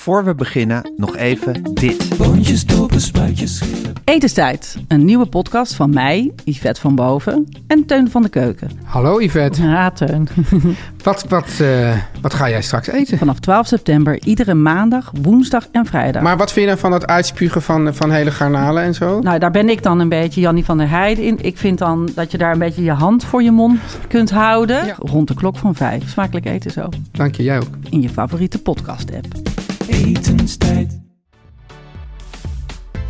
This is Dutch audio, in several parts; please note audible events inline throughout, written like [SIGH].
Voor we beginnen nog even dit. Boontjes, dopen, spuitjes, schillen. Etenstijd, een nieuwe podcast van mij, Yvette van Boven en Teun van de Keuken. Hallo Yvette, Ja, Teun. [LAUGHS] wat, wat, eh, wat ga jij straks eten? Vanaf 12 september iedere maandag, woensdag en vrijdag. Maar wat vind je dan van het uitspugen van, van hele garnalen en zo? Nou, daar ben ik dan een beetje Jannie van der Heijden in. Ik vind dan dat je daar een beetje je hand voor je mond kunt houden. Ja. Rond de klok van vijf. Smakelijk eten zo. Dank je, jij ook. In je favoriete podcast-app. Etenstijd.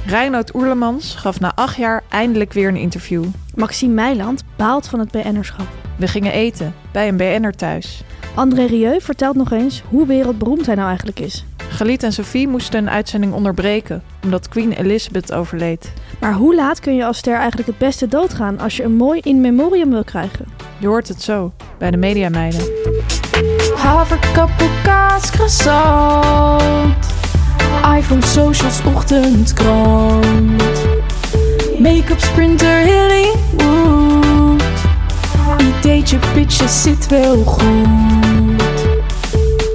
Reinoud Oerlemans gaf na acht jaar eindelijk weer een interview. Maxime Meiland baalt van het BN'erschap. We gingen eten bij een BN'er thuis. André Rieu vertelt nog eens hoe wereldberoemd hij nou eigenlijk is. Galiet en Sophie moesten een uitzending onderbreken omdat Queen Elizabeth overleed. Maar hoe laat kun je als ster eigenlijk het beste doodgaan als je een mooi in memoriam wil krijgen? Je hoort het zo bij de Mediameiden. Haverkappel, kaas, croissant. iPhone, socials, ochtendkrant. Make-up, sprinter, Hollywood. Ideetje, pitches, zit wel goed.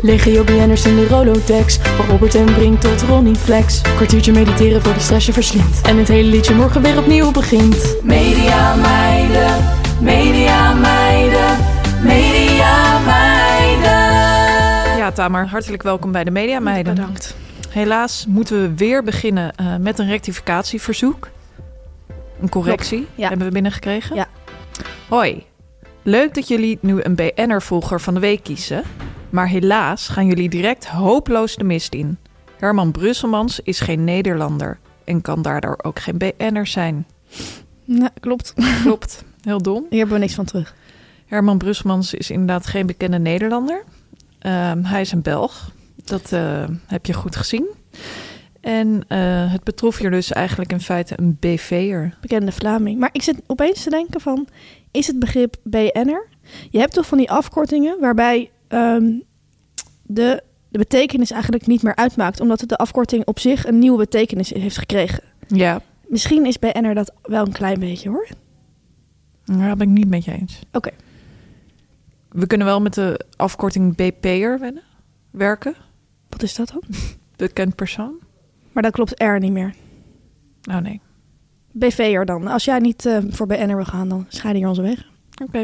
Legio BN'ers in de Rolodex. Van Robert en Brink tot Ronnie Flex. Kwartiertje mediteren voor de stress je verslindt. En het hele liedje morgen weer opnieuw begint. Media meiden, media meiden, media. Ja, Tamer, hartelijk welkom bij de Mediameiden. Bedankt. Helaas moeten we weer beginnen eh, met een rectificatieverzoek. Een correctie ja. hebben we binnengekregen. Ja. Hoi, leuk dat jullie nu een BN'er-volger van de week kiezen. Maar helaas gaan jullie direct hopeloos de mist in. Herman Brusselmans is geen Nederlander en kan daardoor ook geen BN'er zijn. Ja, klopt. Klopt, heel dom. Hier hebben we niks van terug. Herman Brusselmans is inderdaad geen bekende Nederlander. Ehm, hij is een Belg. Dat eh, heb je goed gezien. En eh, het betrof hier dus eigenlijk in feite een BV'er. Bekende Vlaming. Maar ik zit opeens te denken van, is het begrip BN'er? Je hebt toch van die afkortingen waarbij ehm, de, de betekenis eigenlijk niet meer uitmaakt. Omdat het de afkorting op zich een nieuwe betekenis heeft gekregen. Ja, Misschien is BN'er dat wel een klein beetje hoor. daar ben ik niet met je eens. Oké. We kunnen wel met de afkorting BP'er wennen- werken. Wat is dat dan? [LAUGHS] Bekend persoon. Maar dat klopt R niet meer. Oh nee. BV'er dan. Als jij niet eh, voor BN'er wil gaan, dan scheiden hier onze weg. Oké.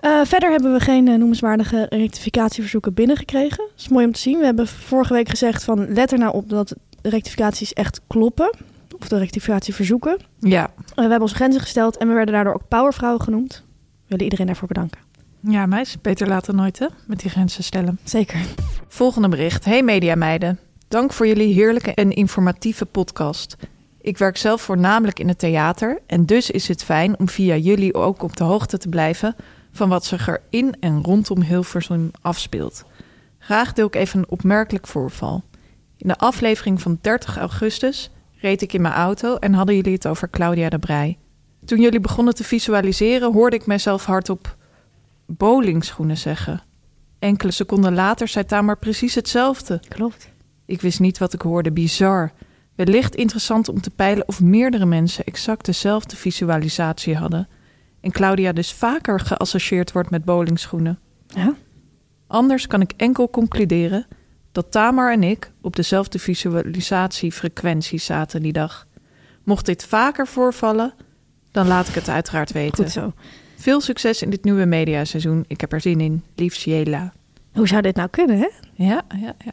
Eh, verder hebben we geen eh, noemenswaardige rectificatieverzoeken binnengekregen. Dat is mooi om te zien. We hebben vorige week gezegd van let er nou op dat de rectificaties echt kloppen. Of de rectificatieverzoeken. Ja. We hebben onze grenzen gesteld en we werden daardoor ook powervrouwen genoemd. We willen iedereen daarvoor bedanken. Ja, meis. Beter later nooit, hè? Met die grenzen stellen. Zeker. Volgende bericht. Hey mediameiden. Dank voor jullie heerlijke en informatieve podcast. Ik werk zelf voornamelijk in het theater en dus is het fijn om via jullie ook op de hoogte te blijven van wat zich er in en rondom Hilversum afspeelt. Graag deel ik even een opmerkelijk voorval. In de aflevering van 30 augustus reed ik in mijn auto en hadden jullie het over Claudia de Brij. Toen jullie begonnen te visualiseren hoorde ik mezelf hardop bowlingschoenen zeggen. Enkele seconden later zei Tamer precies hetzelfde. Klopt. Ik wist niet wat ik hoorde, bizar. Wellicht interessant om te peilen of meerdere mensen exact dezelfde visualisatie hadden. En Claudia dus vaker geassocieerd wordt met bowlingschoenen. Ja. Anders kan ik enkel concluderen dat Tamar en ik op dezelfde visualisatiefrequentie zaten die dag. Mocht dit vaker voorvallen, dan laat ik het uiteraard weten. Goed zo. Veel succes in dit nieuwe mediaseizoen. Ik heb er zin in. Liefs Jela. Hoe zou dit nou kunnen, hè? Ja, ja, ja.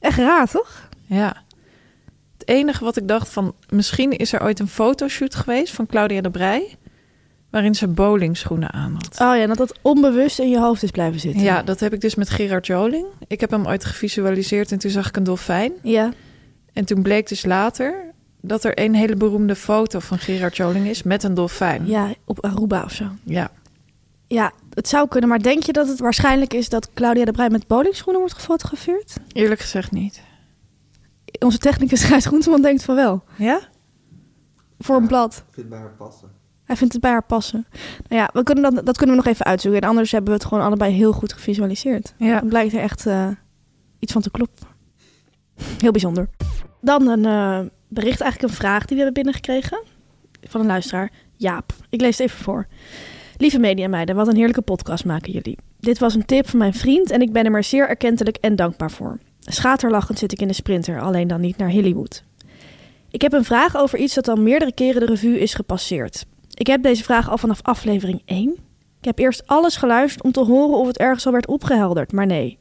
Echt raar, toch? Ja. Het enige wat ik dacht van... Misschien is er ooit een fotoshoot geweest van Claudia de Brij... waarin ze bowlingschoenen aan had. Oh ja, dat dat onbewust in je hoofd is blijven zitten. Ja, dat heb ik dus met Gerard Joling. Ik heb hem ooit gevisualiseerd en toen zag ik een dolfijn. Ja. En toen bleek dus later dat er een hele beroemde foto van Gerard Joling is met een dolfijn. Ja, op Aruba of zo. Ja. Ja, het zou kunnen. Maar denk je dat het waarschijnlijk is dat Claudia de Breij met bowlingschoenen wordt gefotografeerd? Eerlijk gezegd niet. Onze technicus Gijs Groenteman denkt van wel. Ja? Voor een blad. Ik vind het bij haar passen. Hij vindt het bij haar passen. Nou ja, we kunnen dat, dat kunnen we nog even uitzoeken. En anders hebben we het gewoon allebei heel goed gevisualiseerd. Ja. Dan blijkt er echt eh, iets van te kloppen. Heel bijzonder. Dan een eh, bericht, eigenlijk een vraag die we hebben binnengekregen. Van een luisteraar. Jaap. Ik lees het even voor. Lieve mediameiden, wat een heerlijke podcast maken jullie. Dit was een tip van mijn vriend en ik ben er zeer erkentelijk en dankbaar voor. Schaterlachend zit ik in de sprinter, alleen dan niet naar Hollywood. Ik heb een vraag over iets dat al meerdere keren de revue is gepasseerd. Ik heb deze vraag al vanaf aflevering 1. Ik heb eerst alles geluisterd om te horen of het ergens al werd opgehelderd, maar nee.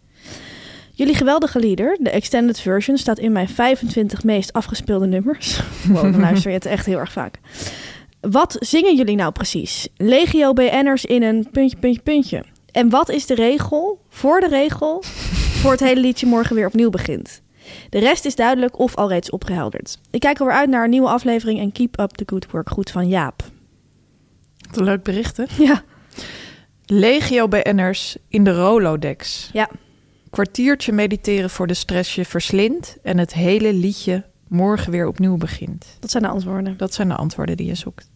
Jullie geweldige lieder, de extended version, staat in mijn 25 meest afgespeelde nummers. [LAUGHS] Wow, dan luister je het echt heel erg vaak. Wat zingen jullie nou precies? Legio BN'ers in een puntje, puntje, puntje. En wat is de regel voor de regel voor het hele liedje morgen weer opnieuw begint? De rest is duidelijk of al reeds opgehelderd. Ik kijk alweer uit naar een nieuwe aflevering en keep up the good work. Goed van Jaap. Wat een leuk bericht, hè? Ja, Legio BN'ers in de Rolodex. ja. Kwartiertje mediteren voor de stress je verslindt... en het hele liedje morgen weer opnieuw begint. dat zijn de antwoorden. Dat zijn de antwoorden die je zoekt.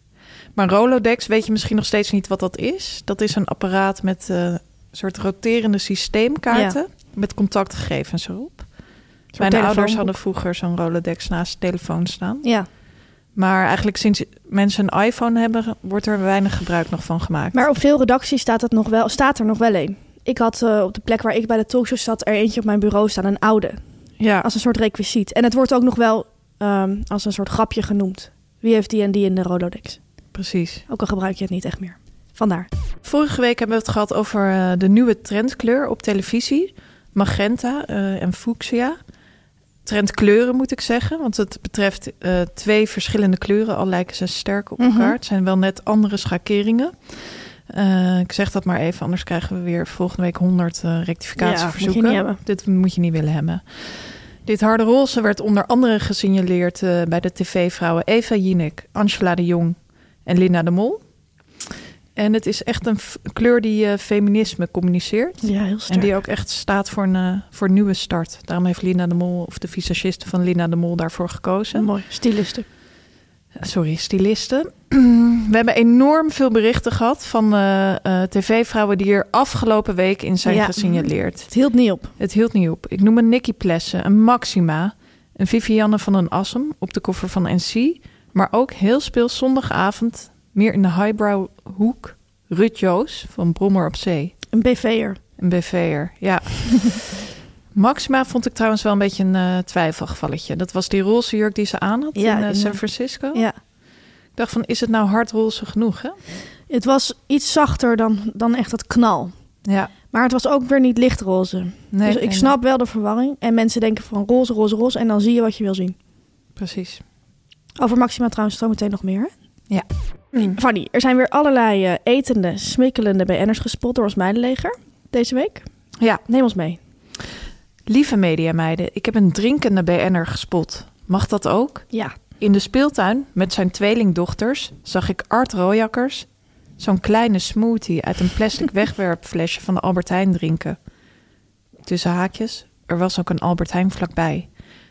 Maar Rolodex, weet je misschien nog steeds niet wat dat is? Dat is een apparaat met eh, een soort roterende systeemkaarten... met contactgegevens erop. Mijn ouders hadden vroeger zo'n Rolodex naast de telefoon staan. Ja, Maar eigenlijk sinds mensen een iPhone hebben... wordt er weinig gebruik nog van gemaakt. maar op veel redacties staat, het nog wel, staat er nog wel een. Ik had eh, op de plek waar ik bij de talkshow zat... er eentje op mijn bureau staan, een oude. ja, Als een soort requisiet. En het wordt ook nog wel ehm, als een soort grapje genoemd. Wie heeft die en die in de Rolodex? precies. Ook al gebruik je het niet echt meer. Vandaar. Vorige week hebben we het gehad over eh, de nieuwe trendkleur op televisie. Magenta eh, en fuchsia. Trendkleuren moet ik zeggen, want het betreft twee verschillende kleuren. Al lijken ze sterk op Mhm. elkaar. Het zijn wel net andere schakeringen. Eh, ik zeg dat maar even, anders krijgen we weer volgende week 100 eh, rectificatieverzoeken. Ja, moet. Dit moet je niet willen hebben. Dit harde roze werd onder andere gesignaleerd eh, bij de tv-vrouwen Eva Jinek, Angela de Jong en Linda de Mol. En het is echt een kleur die feminisme communiceert. Ja, heel sterk. En die ook echt staat voor een, voor nieuwe start. Daarom heeft Linda de Mol, of de visagiste van Linda de Mol, daarvoor gekozen. Mooi. Stilisten. Sorry, stylisten. [CLEARS THROAT] We hebben enorm veel berichten gehad van eh, eh, tv-vrouwen die er afgelopen week in zijn Ja. gesignaleerd. Het hield niet op. Het hield niet op. Ik noem een Nicky Plessen, een Maxima, een Vivianne van den Assem op de koffer van NC. Maar ook heel speels zondagavond, meer in de highbrow hoek, Rut Joos van Brommer op Zee. Een BV'er. Een BV'er, ja. [LAUGHS] Maxima vond ik trouwens wel een beetje een eh, twijfelgevalletje. Dat was die roze jurk die ze aan had Ja, in eh, in, San eh, Francisco. Ja. Ik dacht van, is het nou hardroze genoeg, hè? Het was iets zachter dan, dan echt het knal. Ja. Maar het was ook weer niet lichtroze. Nee, dus ik nee, snap wel de verwarring. En mensen denken van roze, roze, roze. En dan zie je wat je wil zien. Precies. Over Maxima trouwens zo meteen nog meer. Hè? Ja. Fanny, er zijn weer allerlei etende, smikkelende BN'ers gespot door ons meidenleger deze week. Ja. Neem ons mee. Lieve mediameiden, ik heb een drinkende BN'er gespot. Mag dat ook? Ja. In de speeltuin met zijn tweelingdochters zag ik Art Rooijakkers zo'n kleine smoothie uit een plastic [LAUGHS] wegwerpflesje van de Albert Heijn drinken. Tussen haakjes, er was ook een Albert Heijn vlakbij.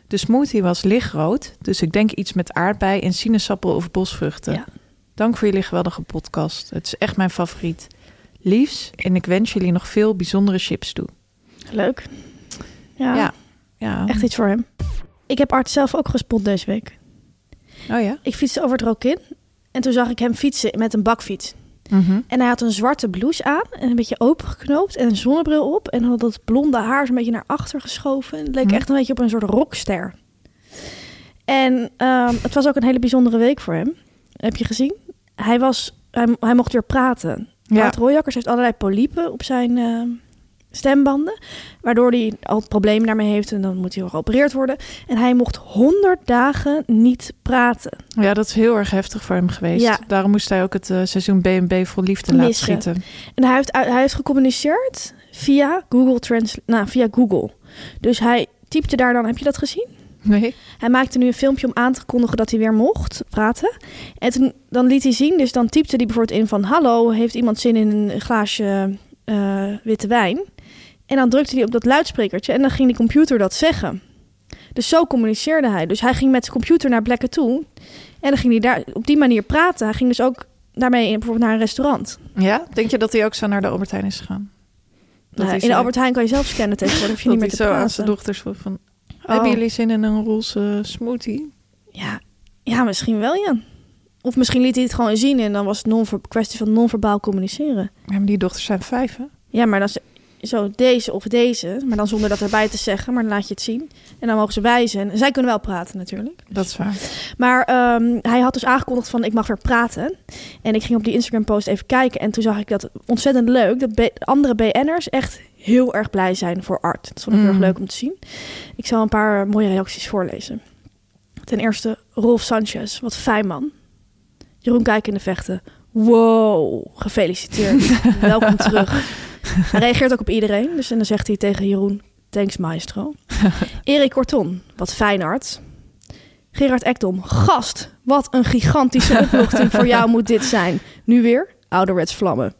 De smoothie was lichtrood, dus ik denk iets met aardbei en sinaasappel of bosvruchten. Ja. Dank voor jullie geweldige podcast. Het is echt mijn favoriet. Liefs en ik wens jullie nog veel bijzondere chips toe. Leuk. Ja, Ja. Ja. echt iets voor hem. Ik heb Art zelf ook gespot deze week. Oh ja? Ik fietste over het Rokin en toen zag ik hem fietsen met een bakfiets. Mhm. En hij had een zwarte blouse aan en een beetje opengeknoopt en een zonnebril op. En had dat blonde haar zo'n beetje naar achter geschoven. Het leek Mhm. echt een beetje op een soort rockster. En ehm, het was ook een hele bijzondere week voor hem. Heb je gezien? Hij, was, hij, hij mocht weer praten. Ja. Art Royakkers heeft allerlei polypen op zijn eh, stembanden. Waardoor hij al problemen daarmee heeft en dan moet hij geopereerd worden. En hij mocht 100 dagen niet praten. ja, dat is heel erg heftig voor hem geweest. Ja. Daarom moest hij ook het eh, seizoen B&B vol liefde Missen. laten schieten. En hij heeft, hij heeft gecommuniceerd via Google Trans nou, via Google. Dus hij typte daar dan, heb je dat gezien? Nee. Hij maakte nu een filmpje om aan te kondigen dat hij weer mocht praten. En toen, dan liet hij zien, dus dan typte hij bijvoorbeeld in van... Hallo, heeft iemand zin in een glaasje eh, witte wijn? En dan drukte hij op dat luidsprekertje en dan ging die computer dat zeggen. Dus zo communiceerde hij. Dus hij ging met zijn computer naar plekken toe. En dan ging hij daar op die manier praten. Hij ging dus ook daarmee in, bijvoorbeeld naar een restaurant. Ja? Denk je dat hij ook zo naar de Albert Heijn is gegaan? Nou, in de Albert Heijn kan je zelf scannen tegenwoordig. Hoef je [LAUGHS] niet meer te zo aan zijn dochters vroeg van... Oh. Hebben jullie zin in een roze smoothie? Ja, ja, misschien wel, ja. Of misschien liet hij het gewoon zien en dan was het non kwestie van non-verbaal communiceren. Ja, maar die dochters zijn vijf, hè? Ja, maar dan zo deze of deze, maar dan zonder dat erbij te zeggen, maar dan laat je het zien. En dan mogen ze wijzen. En zij kunnen wel praten natuurlijk. Dat is waar. Maar ehm, hij had dus aangekondigd van ik mag weer praten. En ik ging op die Instagram post even kijken en toen zag ik dat ontzettend leuk. Dat B- andere BN'ers echt heel erg blij zijn voor Art. Dat vond ik heel erg Mm. leuk om te zien. Ik zal een paar mooie reacties voorlezen. Ten eerste Rolf Sanchez, wat fijn man. Jeroen Kijk in de vechten. Wow, gefeliciteerd. [LAUGHS] Welkom terug. [LAUGHS] Hij reageert ook op iedereen. Dus en dan zegt hij tegen Jeroen, thanks maestro. [LAUGHS] Erik Korton, wat fijn Art. Gerard Ekdom, gast, wat een gigantische opluchting voor jou moet dit zijn. Nu weer, ouderwets vlammen.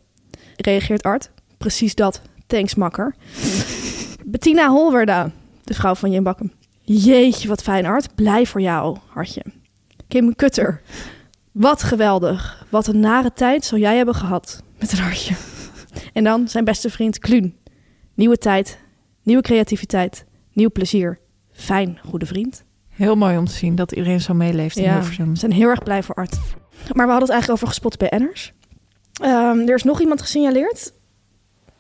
Reageert Art, precies dat, thanks makker. [LAUGHS] Bettina Holwerda, de vrouw van Jim Bakken. Jeetje, wat fijn Art, blij voor jou, hartje. Kim Kutter, wat geweldig. Wat een nare tijd zou jij hebben gehad. Met een hartje. En dan zijn beste vriend Kluun. Nieuwe tijd, nieuwe creativiteit, nieuw plezier. Fijn, goede vriend. Heel mooi om te zien dat iedereen zo meeleeft in Ja, Hilversum. we zijn heel erg blij voor Art. Maar we hadden het eigenlijk over gespot BN'ers. Ehm er is nog iemand gesignaleerd.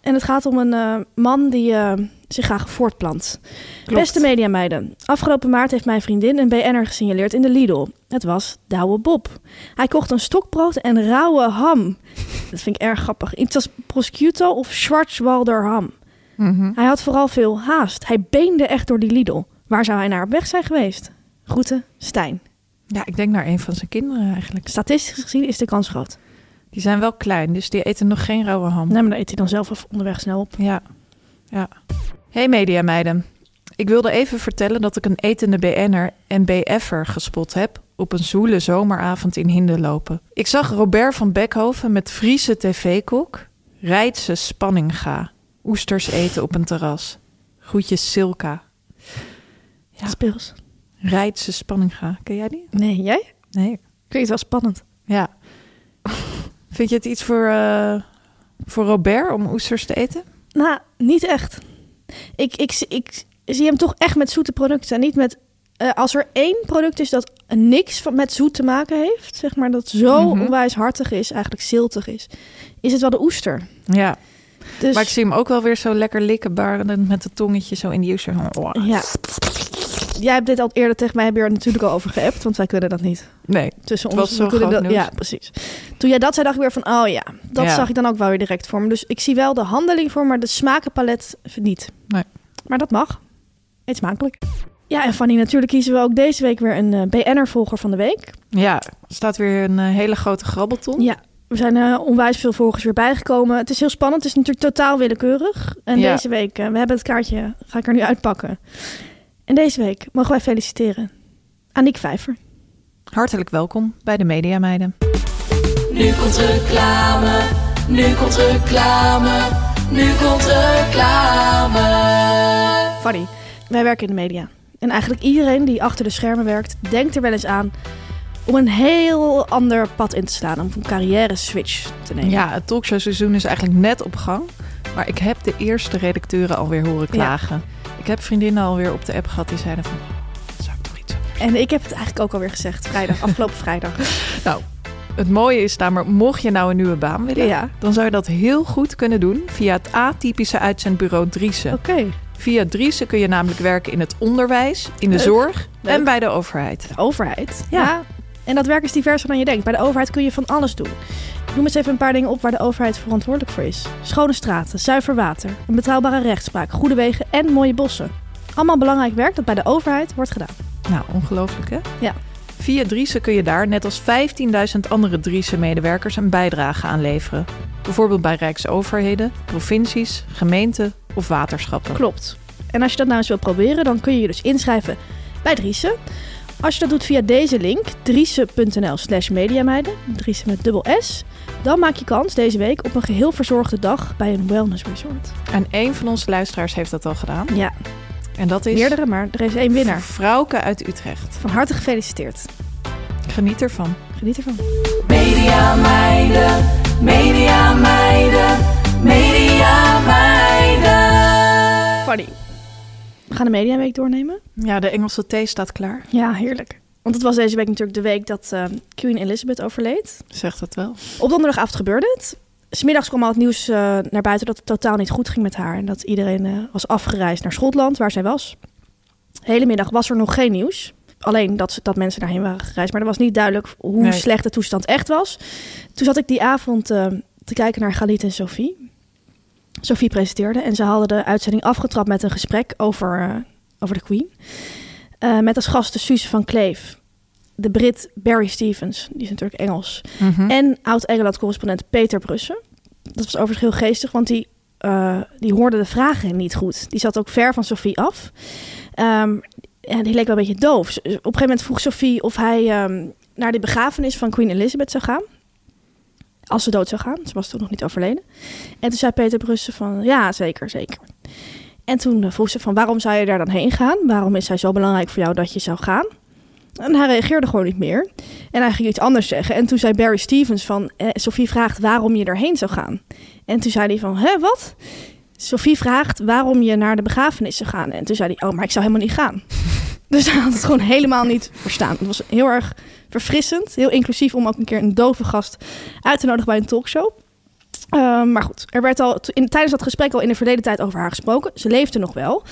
En het gaat om een eh, man die eh, zich graag voortplant. Klopt. Beste mediameiden. Afgelopen maart heeft mijn vriendin een BN'er gesignaleerd in de Lidl. Het was Douwe Bob. Hij kocht een stokbrood en rauwe ham. Dat vind ik erg grappig. Iets als prosciutto of Schwarzwalder ham. Mhm. Hij had vooral veel haast. Hij beende echt door die Lidl. Waar zou hij naar op weg zijn geweest? Groeten, Stijn. Ja, ik denk naar een van zijn kinderen eigenlijk. Statistisch gezien is de kans groot. Die zijn wel klein, dus die eten nog geen rauwe ham. Nee, maar dan eet hij dan zelf even onderweg snel op. Ja, ja. Hey mediameiden. Ik wilde even vertellen dat ik een etende BN'er en BF'er gespot heb op een zoele zomeravond in Hinderlopen. Ik zag Robert van Beckhoven met Friese tv-kok, Rijtse Spanninga, oesters eten op een terras. Groetjes Silka. Ja. Speels. Rijtse Spanninga, ken jij die? Nee, jij? Nee. Ik vind het wel spannend. Ja. Vind je het iets voor, eh, voor Robert om oesters te eten? Nou, niet echt. Ik, ik, ik, zie hem toch echt met zoete producten. En niet met... eh, als er één product is dat niks van, met zoet te maken heeft... zeg maar dat zo Mhm. onwijs hartig is, eigenlijk ziltig is... is het wel de oester. Ja. Dus, Maar ik zie hem ook wel weer zo lekker likken barend met het tongetje zo in die oester. Oh. Ja. Jij hebt dit al eerder tegen mij, heb je er natuurlijk al over geappt... want wij kunnen dat niet. Nee, tussen ons. zo we kunnen dat, nieuws. ja, precies. Toen jij dat zei, dacht ik weer van, oh ja, dat Ja. zag ik dan ook wel weer direct voor me. Dus ik zie wel de handeling voor, maar de smakenpalet niet. Nee. Maar dat mag. Eet smakelijk. Ja, en Fanny, natuurlijk kiezen we ook deze week weer een eh, BN'er-volger van de week. Ja, er staat weer een eh, hele grote grabbelton. Ja, er zijn eh, onwijs veel volgers weer bijgekomen. Het is heel spannend, het is natuurlijk totaal willekeurig. En Ja. deze week, we hebben het kaartje, ga ik er nu uitpakken. En deze week mogen wij feliciteren Aniek Vijver. Hartelijk welkom bij de Mediameiden. Nu komt reclame, nu komt reclame, nu komt reclame. Fanny, wij werken in de media. En eigenlijk iedereen die achter de schermen werkt, denkt er wel eens aan om een heel ander pad in te slaan. Om een carrière switch te nemen. Ja, het talkshowseizoen is eigenlijk net op gang. Maar ik heb de eerste redacteuren alweer horen klagen. Ik heb vriendinnen alweer op de app gehad die zeiden van... Zou ik nog iets En ik heb het eigenlijk ook alweer gezegd, vrijdag, afgelopen vrijdag. [LAUGHS] Nou, Het mooie is daar, maar mocht je nou een nieuwe baan willen, Ja. dan zou je dat heel goed kunnen doen via het atypische uitzendbureau Driessen. Oké. Via Driessen kun je namelijk werken in het onderwijs, in de Leuk. zorg Leuk. en bij de overheid. De overheid. Ja. En dat werk is diverser dan je denkt. Bij de overheid kun je van alles doen. Noem eens even een paar dingen op waar de overheid verantwoordelijk voor is. Schone straten, zuiver water, een betrouwbare rechtspraak, goede wegen en mooie bossen. Allemaal belangrijk werk dat bij de overheid wordt gedaan. Nou, ongelooflijk hè? Ja. Via Driessen kun je daar, net als 15.000 andere Driessen-medewerkers, een bijdrage aan leveren. Bijvoorbeeld bij rijksoverheden, provincies, gemeenten of waterschappen. Klopt. En als je dat nou eens wil proberen, dan kun je je dus inschrijven bij Driessen. Als je dat doet via deze link, driessen.nl slash mediameiden, Driessen met dubbel S, dan maak je kans deze week op een geheel verzorgde dag bij een wellness resort. En één van onze luisteraars heeft dat al gedaan. Ja, En dat is meerdere, maar er is één winnaar. Frauke uit Utrecht. Van harte gefeliciteerd. Geniet ervan. Geniet ervan. Media meiden, media meiden, media meiden. Fanny. We gaan de Mediaweek doornemen. Ja, de Engelse thee staat klaar. Ja, heerlijk. Want het was deze week natuurlijk de week dat eh, Queen Elizabeth overleed. Zegt dat wel. Op donderdagavond gebeurde het. Smiddags kwam al het nieuws eh, naar buiten dat het totaal niet goed ging met haar. En dat iedereen eh, was afgereisd naar Schotland, waar zij was. De hele middag was er nog geen nieuws. Alleen dat, dat mensen daarheen waren gereisd. Maar er was niet duidelijk hoe Nee. slecht de toestand echt was. Toen zat ik die avond eh, te kijken naar Galit en Sophie. Sophie presenteerde en ze hadden de uitzending afgetrapt met een gesprek over, eh, over de Queen. Eh, met als gasten Suze van Kleef, de Brit Barry Stevens, die is natuurlijk Engels. Mhm. En oud-Engeland-correspondent Peter Brussen. Dat was overigens heel geestig, want die, eh, die hoorde de vragen niet goed. Die zat ook ver van Sophie af. Ehm, en die leek wel een beetje doof. Op een gegeven moment vroeg Sophie of hij ehm, naar de begrafenis van Queen Elizabeth zou gaan. Als ze dood zou gaan. Ze was toen nog niet overleden. En toen zei Peter Brussen van, ja, zeker, zeker. En toen eh, vroeg ze van, waarom zou je daar dan heen gaan? Waarom is hij zo belangrijk voor jou dat je zou gaan? En hij reageerde gewoon niet meer. En hij ging iets anders zeggen. En toen zei Barry Stevens van... Eh, Sophie vraagt waarom je erheen zou gaan. En toen zei hij van... Hè, wat? Sophie vraagt waarom je naar de begrafenis zou gaan. En toen zei hij... Oh, maar ik zou helemaal niet gaan. Dus hij had het gewoon helemaal niet verstaan. Het was heel erg verfrissend. Heel inclusief om ook een keer een dove gast uit te nodigen bij een talkshow. Ehm, maar goed, er werd al in, tijdens dat gesprek al in de verleden tijd over haar gesproken. Ze leefde nog wel.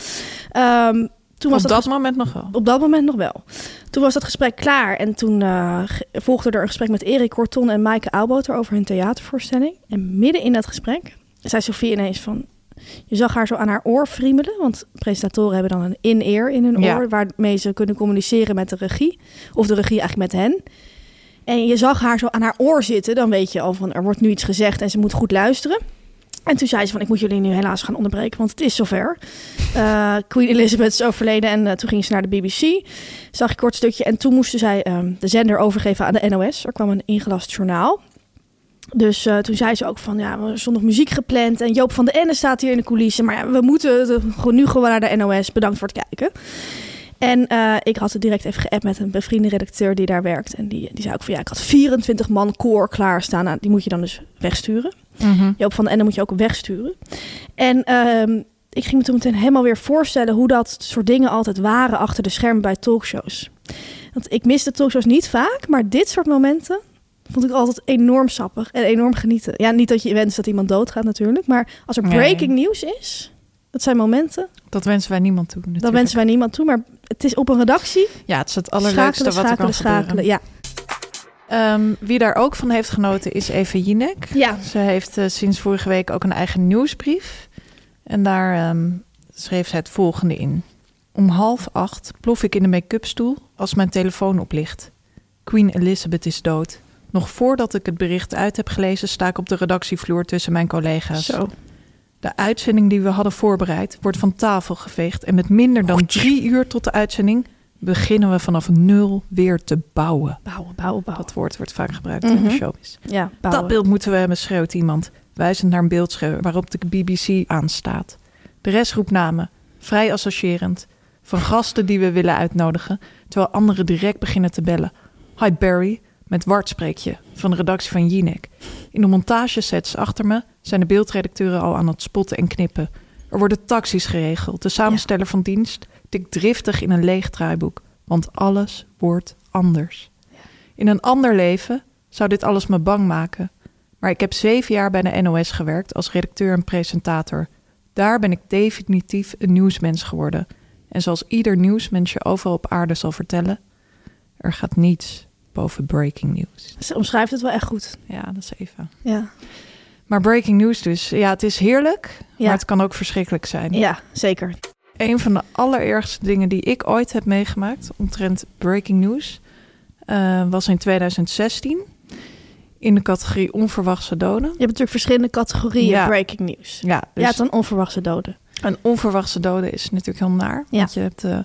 Ehm, toen was Op dat dat moment nog wel. op dat moment nog wel. Toen was dat gesprek klaar en toen eh, volgde er een gesprek met Erik Corton en Maaike Aalboter over hun theatervoorstelling. En midden in dat gesprek zei Sofie ineens van... Je zag haar zo aan haar oor friemelen, want presentatoren hebben dan een in-ear in hun Ja. oor... waarmee ze kunnen communiceren met de regie, of de regie eigenlijk met hen. En je zag haar zo aan haar oor zitten, dan weet je al van er wordt nu iets gezegd en ze moet goed luisteren. En toen zei ze van ik moet jullie nu helaas gaan onderbreken, want het is zover. Eh, Queen Elizabeth is overleden en eh, toen ging ze naar de BBC. Zag ik een kort stukje en toen moesten zij ehm, de zender overgeven aan de NOS. Er kwam een ingelast journaal. Dus eh, toen zei ze ook van, ja, er stond nog muziek gepland. En Joop van den Ende staat hier in de coulissen. Maar ja, we moeten de- gewoon nu gewoon naar de NOS. Bedankt voor het kijken. En eh, ik had het direct even geappt met een bevriende redacteur die daar werkt. En die, die zei ook van, ja, ik had 24 man koor klaarstaan. Nou, die moet je dan dus wegsturen. Mhm. Joop van den Ende moet je ook wegsturen. En ehm, ik ging me toen meteen helemaal weer voorstellen hoe dat soort dingen altijd waren achter de schermen bij talkshows. Want ik miste talkshows niet vaak, maar dit soort momenten vond ik altijd enorm sappig en enorm genieten. Ja, niet dat je wenst dat iemand doodgaat natuurlijk, maar als er Nee. breaking news is, dat zijn momenten, Dat wensen wij niemand toe. dat natuurlijk. wensen wij niemand toe. Maar het is op een redactie, Ja, het is het allerleukste schakelen, wat er kan schakelen, gebeuren. Ja. Ehm, wie daar ook van heeft genoten is Eva Jinek. ja, Ze heeft eh, sinds vorige week ook een eigen nieuwsbrief. En daar ehm, schreef zij het volgende in. Om half acht plof ik in de make-up stoel als mijn telefoon oplicht. Queen Elizabeth is dood. Nog voordat ik het bericht uit heb gelezen, sta ik op de redactievloer tussen mijn collega's. zo. De uitzending die we hadden voorbereid wordt van tafel geveegd. En met minder dan drie uur tot de uitzending beginnen we vanaf nul weer te bouwen. Bouwen, bouwen, bouwen. Dat woord wordt vaak gebruikt in Mhm. de showbiz. Ja, bouwen. Dat beeld moeten we hebben, schreeuwt iemand, wijzend naar een beeldscherm waarop de BBC aanstaat. De rest roept namen, vrij associërend, van gasten die we willen uitnodigen, terwijl anderen direct beginnen te bellen. Hi Barry, met Wart spreek je, van de redactie van Jinek. In de montagesets achter me zijn de beeldredacteuren al aan het spotten en knippen. Er worden taxis geregeld. De samensteller van dienst tikt driftig in een leeg draaiboek, want alles wordt anders. In een ander leven zou dit alles me bang maken. Maar ik heb zeven jaar bij de NOS gewerkt als redacteur en presentator. Daar ben ik definitief een nieuwsmens geworden. En zoals ieder nieuwsmens je overal op aarde zal vertellen, er gaat niets boven breaking news. Ze omschrijft het wel echt goed. Ja, dat is even. Ja, Maar breaking news dus, ja, het is heerlijk, Ja. maar het kan ook verschrikkelijk zijn. ja zeker. Een van de allerergste dingen die ik ooit heb meegemaakt omtrent breaking news eh, was in 2016 in de categorie onverwachte doden. Je hebt natuurlijk verschillende categorieën Ja. breaking news. Ja, dus Ja, dan onverwachte doden. een onverwachte doden is natuurlijk heel naar, Ja. want je hebt eh,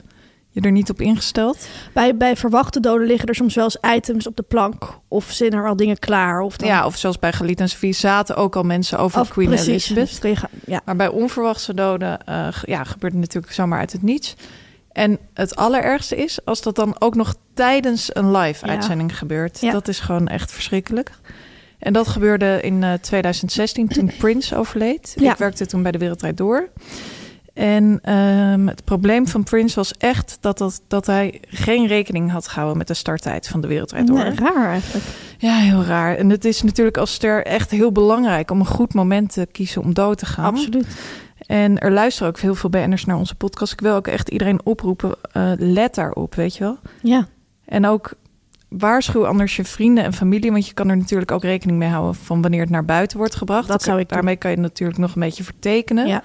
je er niet op ingesteld. Bij, bij verwachte doden liggen er soms wel eens items op de plank. Of zijn er al dingen klaar. Of dan, Ja, of zoals bij Galit en Sophie zaten ook al mensen over of Queen precies. Elizabeth. Ja. Maar bij onverwachte doden eh, ja, gebeurt het natuurlijk zomaar uit het niets. En het allerergste is als dat dan ook nog tijdens een live Ja. uitzending gebeurt. Ja. Dat is gewoon echt verschrikkelijk. En dat gebeurde in eh, 2016 toen Prince overleed. Ik werkte toen bij de Wereldrijd Door. En ehm, het probleem van Prince was echt dat, dat, dat hij geen rekening had gehouden met de starttijd van de Wereldrijd Door. Nee, raar eigenlijk. Ja, heel raar. En het is natuurlijk als ster echt heel belangrijk om een goed moment te kiezen om dood te gaan. Absoluut. En er luisteren ook heel veel BN'ers naar onze podcast. Ik wil ook echt iedereen oproepen, eh, let daarop, weet je wel. Ja. En ook waarschuw anders je vrienden en familie, want je kan er natuurlijk ook rekening mee houden van wanneer het naar buiten wordt gebracht. Dat zou ik. Daarmee kan je natuurlijk nog een beetje vertekenen. Ja.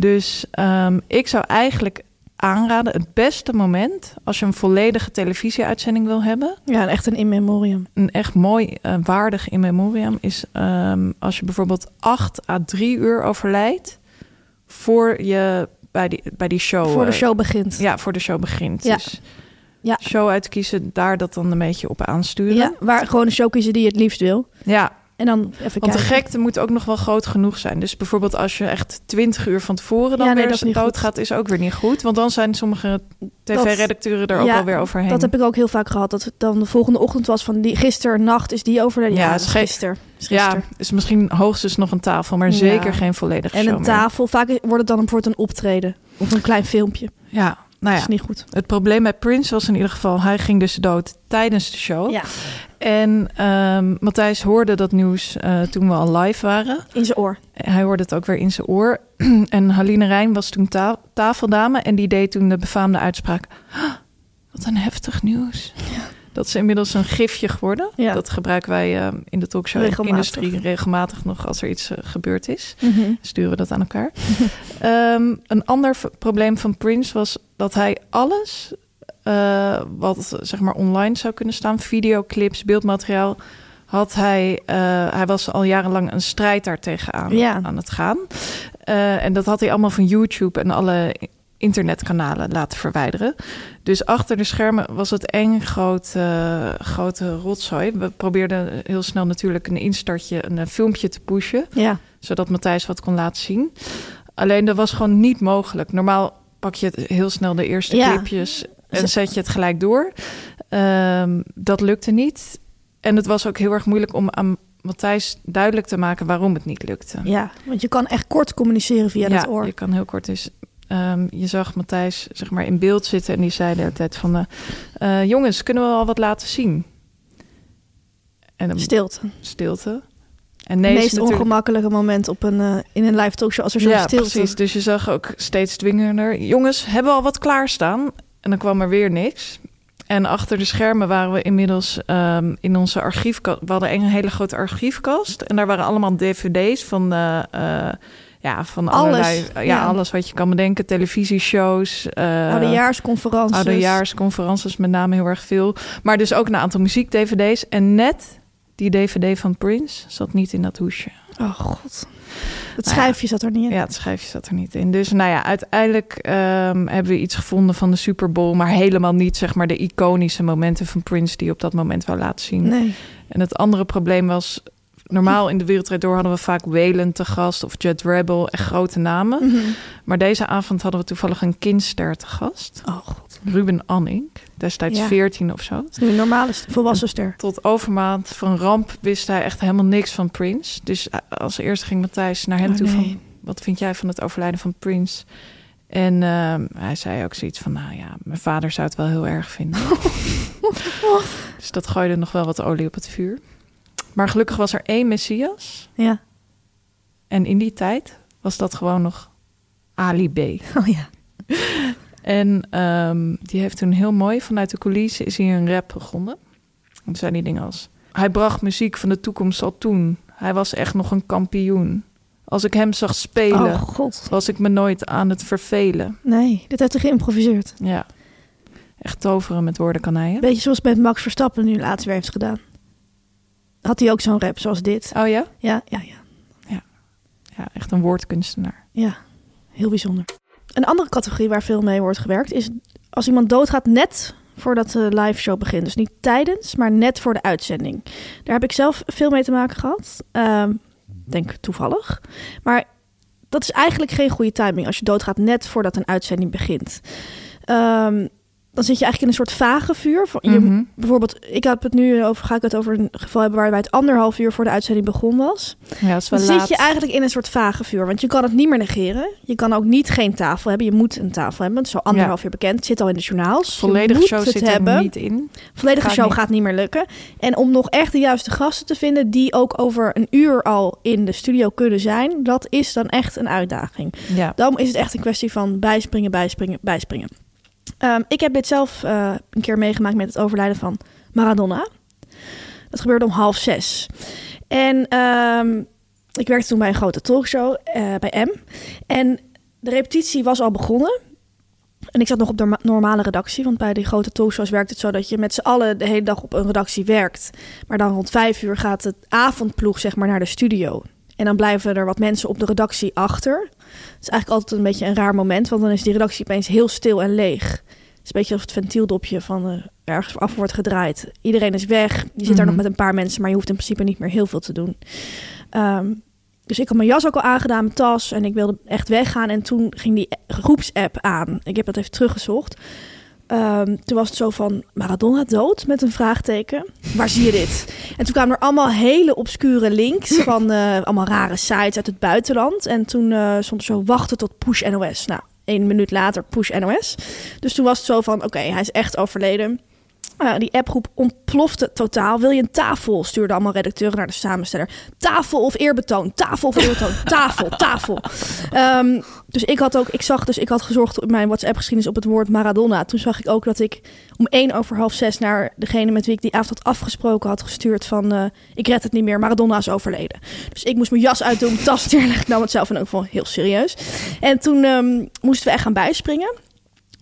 Dus ehm, ik zou eigenlijk aanraden, het beste moment als je een volledige televisieuitzending wil hebben, ja, echt een in memoriam. een echt mooi, eh, waardig in memoriam is ehm, als je bijvoorbeeld 8 à 3 uur overlijdt voor je bij die, bij die show. voor de eh, show begint. Ja, voor de show begint. Ja. Dus Ja. show uitkiezen, daar dat dan een beetje op aansturen. Ja, waar gewoon een show kiezen die je het liefst wil. Ja, En dan even want de kijken. gekte moet ook nog wel groot genoeg zijn. Dus bijvoorbeeld als je echt 20 uur van tevoren dan Ja, nee, weer niet dood goed. gaat, is ook weer niet goed. Want dan zijn sommige tv-redacteuren er ook ja, alweer overheen. Dat heb ik ook heel vaak gehad. Dat het dan de volgende ochtend was van die gisteren nacht is die overleden. Ja, Ja, het is gisteren. Is ja, is misschien hoogstens nog een tafel, maar zeker geen volledige En een tafel. Vaak wordt het dan bijvoorbeeld een optreden. Of een klein filmpje. Ja, nou ja. is niet goed. Het probleem bij Prince was in ieder geval, hij ging dus dood tijdens de show. Ja, En ehm, Matthijs hoorde dat nieuws eh, toen we al live waren. in zijn oor. Hij hoorde het ook weer in zijn oor. [CLEARS THROAT] en Haline Rijn was toen ta- tafeldame en die deed toen de befaamde uitspraak. "Ah, wat een heftig nieuws. Dat is inmiddels een gifje geworden. Ja. Dat gebruiken wij eh, in de talkshow-industrie Regelmatig. regelmatig nog als er iets eh, gebeurd is. Mhm. Sturen we dat aan elkaar. [LAUGHS] Ehm, een ander probleem van Prince was dat hij alles eh, wat zeg maar online zou kunnen staan, videoclips, beeldmateriaal, had hij, hij was al jarenlang een strijd daar tegenaan Ja. aan het gaan. En dat had hij allemaal van YouTube en alle internetkanalen laten verwijderen. Dus achter de schermen was het één groot, eh, grote rotzooi. We probeerden heel snel natuurlijk een instartje, een, eh, filmpje te pushen Ja, zodat Matthijs wat kon laten zien. Alleen dat was gewoon niet mogelijk. Normaal pak je het heel snel de eerste Ja. clipjes en zet je het gelijk door. Ehm, dat lukte niet. En het was ook heel erg moeilijk om aan Matthijs duidelijk te maken waarom het niet lukte. ja, want je kan echt kort communiceren via dat oor. je kan heel kort dus. Ehm, je zag Matthijs zeg maar in beeld zitten en die zei de hele tijd van... eh, eh, jongens, kunnen we al wat laten zien? En dan Stilte. stilte. En Het is meest natuurlijk- ongemakkelijke moment op een, eh, in een live talkshow als er zo'n ja, stilte precies. Dus je zag ook steeds dwingender. Jongens, hebben we al wat klaarstaan? En dan kwam er weer niks. En achter de schermen waren we inmiddels ehm, in onze archiefkast. We hadden een hele grote archiefkast. En daar waren allemaal dvd's van... eh, ja, van Alles, allerlei... Ja, ja. alles wat je kan bedenken. Televisieshows. eh Oudejaarsconferenties. Oudejaarsconferences met name heel erg veel. Maar dus ook een aantal muziek-dvd's. En net die dvd van Prince zat niet in dat hoesje. Oh god. Het Nou ja. schijfje zat er niet in. Ja, het schijfje zat er niet in. Dus nou ja, uiteindelijk ehm, hebben we iets gevonden van de Super Bowl, maar helemaal niet zeg maar de iconische momenten van Prince die op dat moment wou laten zien. Nee. En het andere probleem was, normaal in de Wereldrijd Door hadden we vaak Wayland te gast of Jet Rebel, echt grote namen. Mhm. Maar deze avond hadden we toevallig een kindster te gast, Oh god. Ruben Anning, destijds Ja. 14 of zo. Nu een normale st- volwassen ster. Tot overmaat van ramp wist hij echt helemaal niks van Prince. Dus eh, als eerste ging Matthijs naar hem Oh, toe nee. van... wat vind jij van het overlijden van Prince? En ehm, hij zei ook zoiets van... nou ja, mijn vader zou het wel heel erg vinden. [LAUGHS] dus dat gooide nog wel wat olie op het vuur. Maar gelukkig was er één Messias. Ja. En in die tijd was dat gewoon nog Ali B. Oh ja. En ehm, die heeft toen heel mooi vanuit de coulissen is hij een rap begonnen. En toen zijn die dingen als... Hij bracht muziek van de toekomst al toen. Hij was echt nog een kampioen. Als ik hem zag spelen, Oh god. was ik me nooit aan het vervelen. Nee, dit heeft hij geïmproviseerd. Ja. Echt toveren met woordenkanaien. Beetje zoals met Max Verstappen nu laatst weer heeft gedaan. Had hij ook zo'n rap zoals dit? Oh ja? Ja, ja, ja. Ja, echt een woordkunstenaar. Ja, heel bijzonder. Een andere categorie waar veel mee wordt gewerkt is als iemand doodgaat net voordat de live show begint. Dus niet tijdens, maar net voor de uitzending. Daar heb ik zelf veel mee te maken gehad. Ehm, denk toevallig. Maar dat is eigenlijk geen goede timing als je doodgaat net voordat een uitzending begint. Ehm, dan zit je eigenlijk in een soort vage vuur. Je, Mhm. Bijvoorbeeld, ik heb het nu over, ga ik het over een geval hebben waarbij het anderhalf uur voor de uitzending begonnen was. Ja, dat is wel Dan laat. zit je eigenlijk in een soort vage vuur. Want je kan het niet meer negeren. Je kan ook niet geen tafel hebben. Je moet een tafel hebben. Het is al anderhalf uur bekend. Het zit al in de journaals. Volledige show het zit hebben. er niet in. Volledige Gaat show niet. gaat niet meer lukken. En om nog echt de juiste gasten te vinden... die ook over een uur al in de studio kunnen zijn... dat is dan echt een uitdaging. Ja. Dan is het echt een kwestie van bijspringen, bijspringen, bijspringen. Ehm, ik heb dit zelf eh, een keer meegemaakt met het overlijden van Maradona. Dat gebeurde om half zes. En ehm, ik werkte toen bij een grote talkshow eh, bij M. En de repetitie was al begonnen. En ik zat nog op de norma- normale redactie. Want bij die grote talkshows werkt het zo dat je met z'n allen de hele dag op een redactie werkt. Maar dan rond vijf uur gaat het avondploeg zeg maar naar de studio. En dan blijven er wat mensen op de redactie achter. Het is eigenlijk altijd een beetje een raar moment. Want dan is die redactie opeens heel stil en leeg. Het is een beetje alsof het ventieldopje van eh, ergens af wordt gedraaid. Iedereen is weg. Je zit daar Mhm. nog met een paar mensen. Maar je hoeft in principe niet meer heel veel te doen. Ehm, dus ik had mijn jas ook al aangedaan, mijn tas. En ik wilde echt weggaan. En toen ging die groepsapp aan. Ik heb dat even teruggezocht. Ehm, toen was het zo van Maradona dood met een vraagteken. Waar zie je dit? En toen kwamen er allemaal hele obscure links [LAUGHS] van eh, allemaal rare sites uit het buitenland. En toen eh, stond er zo wachten tot Push NOS. Nou, één minuut later Push NOS. Dus toen was het zo van oké, hij is echt overleden. Uh, die appgroep ontplofte totaal. Wil je een tafel? Stuurden allemaal redacteuren naar de samensteller. Tafel of eerbetoon? Tafel of eerbetoon? [LAUGHS] tafel, tafel. Um, dus ik had ook, ik zag dus, ik had gezorgd op mijn WhatsApp-geschiedenis op het woord Maradona. Toen zag ik ook dat ik om één over half zes naar degene met wie ik die avond had afgesproken had gestuurd van, uh, ik red het niet meer, Maradona is overleden. Dus ik moest mijn jas uitdoen, tas neerleggen. Nam het zelf in elk geval heel serieus. En toen um, moesten we echt gaan bijspringen.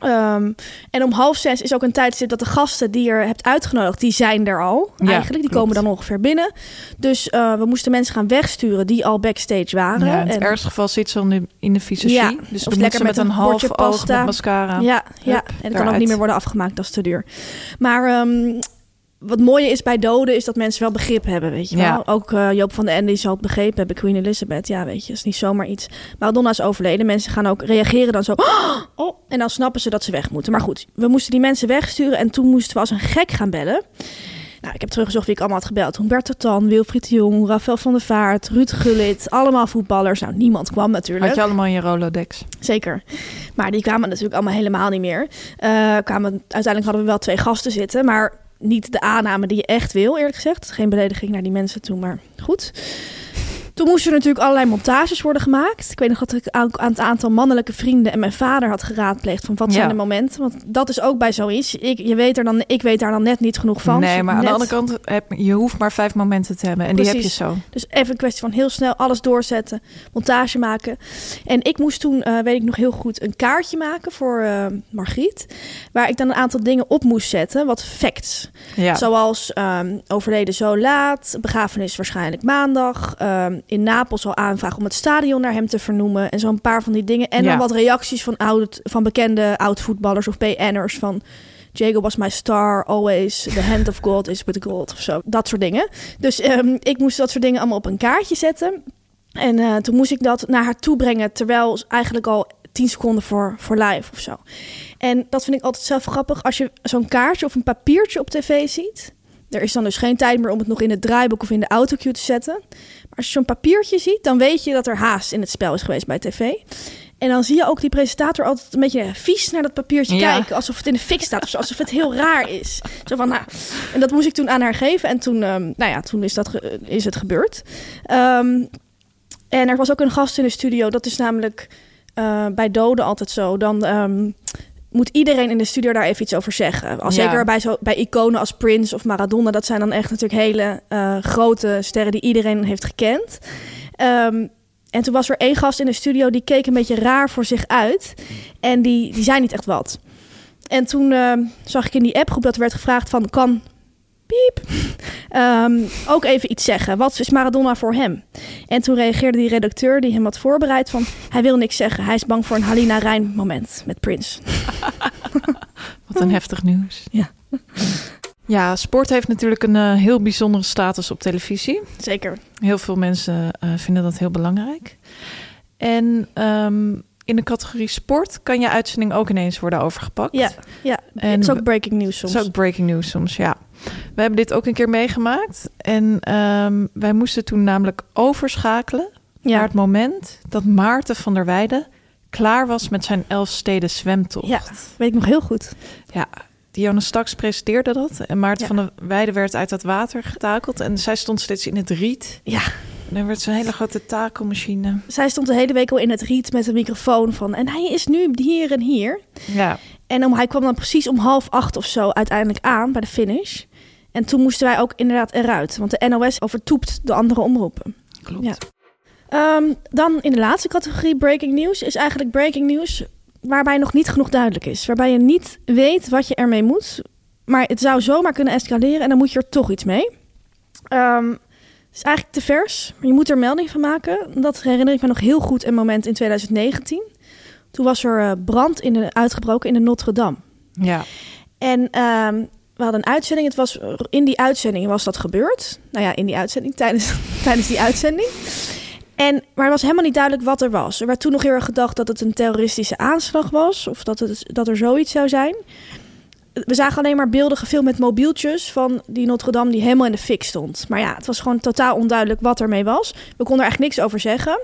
Um, en om half zes is ook een tijdstip dat de gasten die je hebt uitgenodigd, die zijn er al ja, eigenlijk. Die klopt. komen dan ongeveer binnen. Dus uh, we moesten mensen gaan wegsturen die al backstage waren. Ja, in het en, ergste geval zit ze in de, in de visagie. Ja, dus dan lekker met, met een een half pasta. met mascara. Ja, ja. En dat kan ook niet meer worden afgemaakt, dat is te duur. Maar um, wat mooie is bij doden is dat mensen wel begrip hebben, weet je wel. Ja. Ook uh, Joop van den Ende zal het begrepen hebben, Queen Elizabeth. Ja, weet je, dat is niet zomaar iets. Maradona is overleden. Mensen gaan ook reageren dan zo. [GASPS] Oh, en dan snappen ze dat ze weg moeten. Maar goed, we moesten die mensen wegsturen en toen moesten we als een gek gaan bellen. Nou, ik heb teruggezocht wie ik allemaal had gebeld. Humberto Tan, Wilfried de Jong, Rafael van der Vaart, Ruud Gullit. Allemaal voetballers. Nou, niemand kwam natuurlijk. Had je allemaal in je Rolodex? Zeker. Maar die kwamen natuurlijk allemaal helemaal niet meer. Uh, kwamen, uiteindelijk hadden we wel twee gasten zitten, maar niet de aanname die je echt wil, eerlijk gezegd. Geen belediging naar die mensen toe, maar goed. Toen moesten er natuurlijk allerlei montages worden gemaakt. Ik weet nog dat ik aan het aantal mannelijke vrienden en mijn vader had geraadpleegd van wat Ja. zijn de momenten. Want dat is ook bij zoiets. Ik, je weet er dan, ik weet daar dan net niet genoeg van. Nee, maar aan de andere kant, heb, je hoeft maar vijf momenten te hebben. En die heb je zo. Dus even een kwestie van heel snel alles doorzetten, montage maken. En ik moest toen, eh, weet ik nog heel goed, een kaartje maken voor eh, Margriet. Waar ik dan een aantal dingen op moest zetten, wat facts. Ja. Zoals ehm, overleden zo laat, begrafenis waarschijnlijk maandag. ehm, in Napels al aanvragen om het stadion naar hem te vernoemen. En zo'n paar van die dingen. En Ja. dan wat reacties van, oud, van bekende oud-voetballers of BN'ers van... Diego was my star, always. The hand of God is with God of zo. Dat soort dingen. Dus ehm, ik moest dat soort dingen allemaal op een kaartje zetten. En eh, toen moest ik dat naar haar toe brengen, terwijl eigenlijk al 10 seconden voor, voor live of zo. En dat vind ik altijd zelf grappig. Als je zo'n kaartje of een papiertje op tv ziet. Er is dan dus geen tijd meer om het nog in het draaiboek of in de autocue te zetten. Maar als je zo'n papiertje ziet, dan weet je dat er haast in het spel is geweest bij tv. En dan zie je ook die presentator altijd een beetje vies naar dat papiertje Ja. kijken. Alsof het in de fik staat of zo. Alsof het heel raar is. Zo van, nou, en dat moest ik toen aan haar geven. En toen, ehm, nou ja, toen is, dat is het gebeurd. Ehm, en er was ook een gast in de studio. Dat is namelijk eh, bij doden altijd zo. Dan ehm, moet iedereen in de studio daar even iets over zeggen. Als Ja. Zeker bij, zo, bij iconen als Prince of Maradona. Dat zijn dan echt natuurlijk hele eh, grote sterren die iedereen heeft gekend. Ehm, en toen was er één gast in de studio die keek een beetje raar voor zich uit. En die, die zei niet echt wat. En toen ehm, zag ik in die appgroep dat er werd gevraagd van... kan piep ehm, ook even iets zeggen. Wat is Maradona voor hem? En toen reageerde die redacteur die hem had voorbereid van... hij wil niks zeggen. Hij is bang voor een Halina Rijn moment met Prince. [LAUGHS] Wat een heftig nieuws. Ja. Ja, sport heeft natuurlijk een eh, heel bijzondere status op televisie. Zeker. Heel veel mensen eh, vinden dat heel belangrijk. En ehm, in de categorie sport kan je uitzending ook ineens worden overgepakt. Ja, ja. En het is ook breaking news soms. Dat is ook breaking news soms, ja. We hebben dit ook een keer meegemaakt. En ehm, wij moesten toen namelijk overschakelen naar het moment dat Maarten van der Weijden klaar was met zijn Elfsteden zwemtocht. ja, weet ik nog heel goed. Ja, Dionne Staks presenteerde dat. En Maarten Ja. van der Weijden werd uit dat water getakeld. En zij stond steeds in het riet. Ja, Er werd zo'n hele grote takelmachine. zij stond de hele week al in het riet met een microfoon van... en hij is nu hier en hier. Ja, En om, hij kwam dan precies om half acht of zo uiteindelijk aan bij de finish. En toen moesten wij ook inderdaad eruit. Want de NOS overtoept de andere omroepen. klopt. Ja. Ehm, dan in de laatste categorie breaking news is eigenlijk breaking news waarbij nog niet genoeg duidelijk is. Waarbij je niet weet wat je ermee moet. Maar het zou zomaar kunnen escaleren en dan moet je er toch iets mee. Ehm, is eigenlijk te vers, maar je moet er melding van maken. Dat herinner ik me nog heel goed een moment in 2019. Toen was er eh, brand in de, uitgebroken in de Notre Dame. Ja, En ehm, we hadden een uitzending. Het was, in die uitzending was dat gebeurd. Nou ja, in die uitzending, [LAUGHS] tijdens, tijdens die uitzending. En, maar het was helemaal niet duidelijk wat er was. Er werd toen nog heel erg gedacht dat het een terroristische aanslag was. Of dat, het, dat er zoiets zou zijn. We zagen alleen maar beelden gefilmd met mobieltjes van die Notre Dame die helemaal in de fik stond. Maar ja, het was gewoon totaal onduidelijk wat ermee was. We konden er eigenlijk niks over zeggen.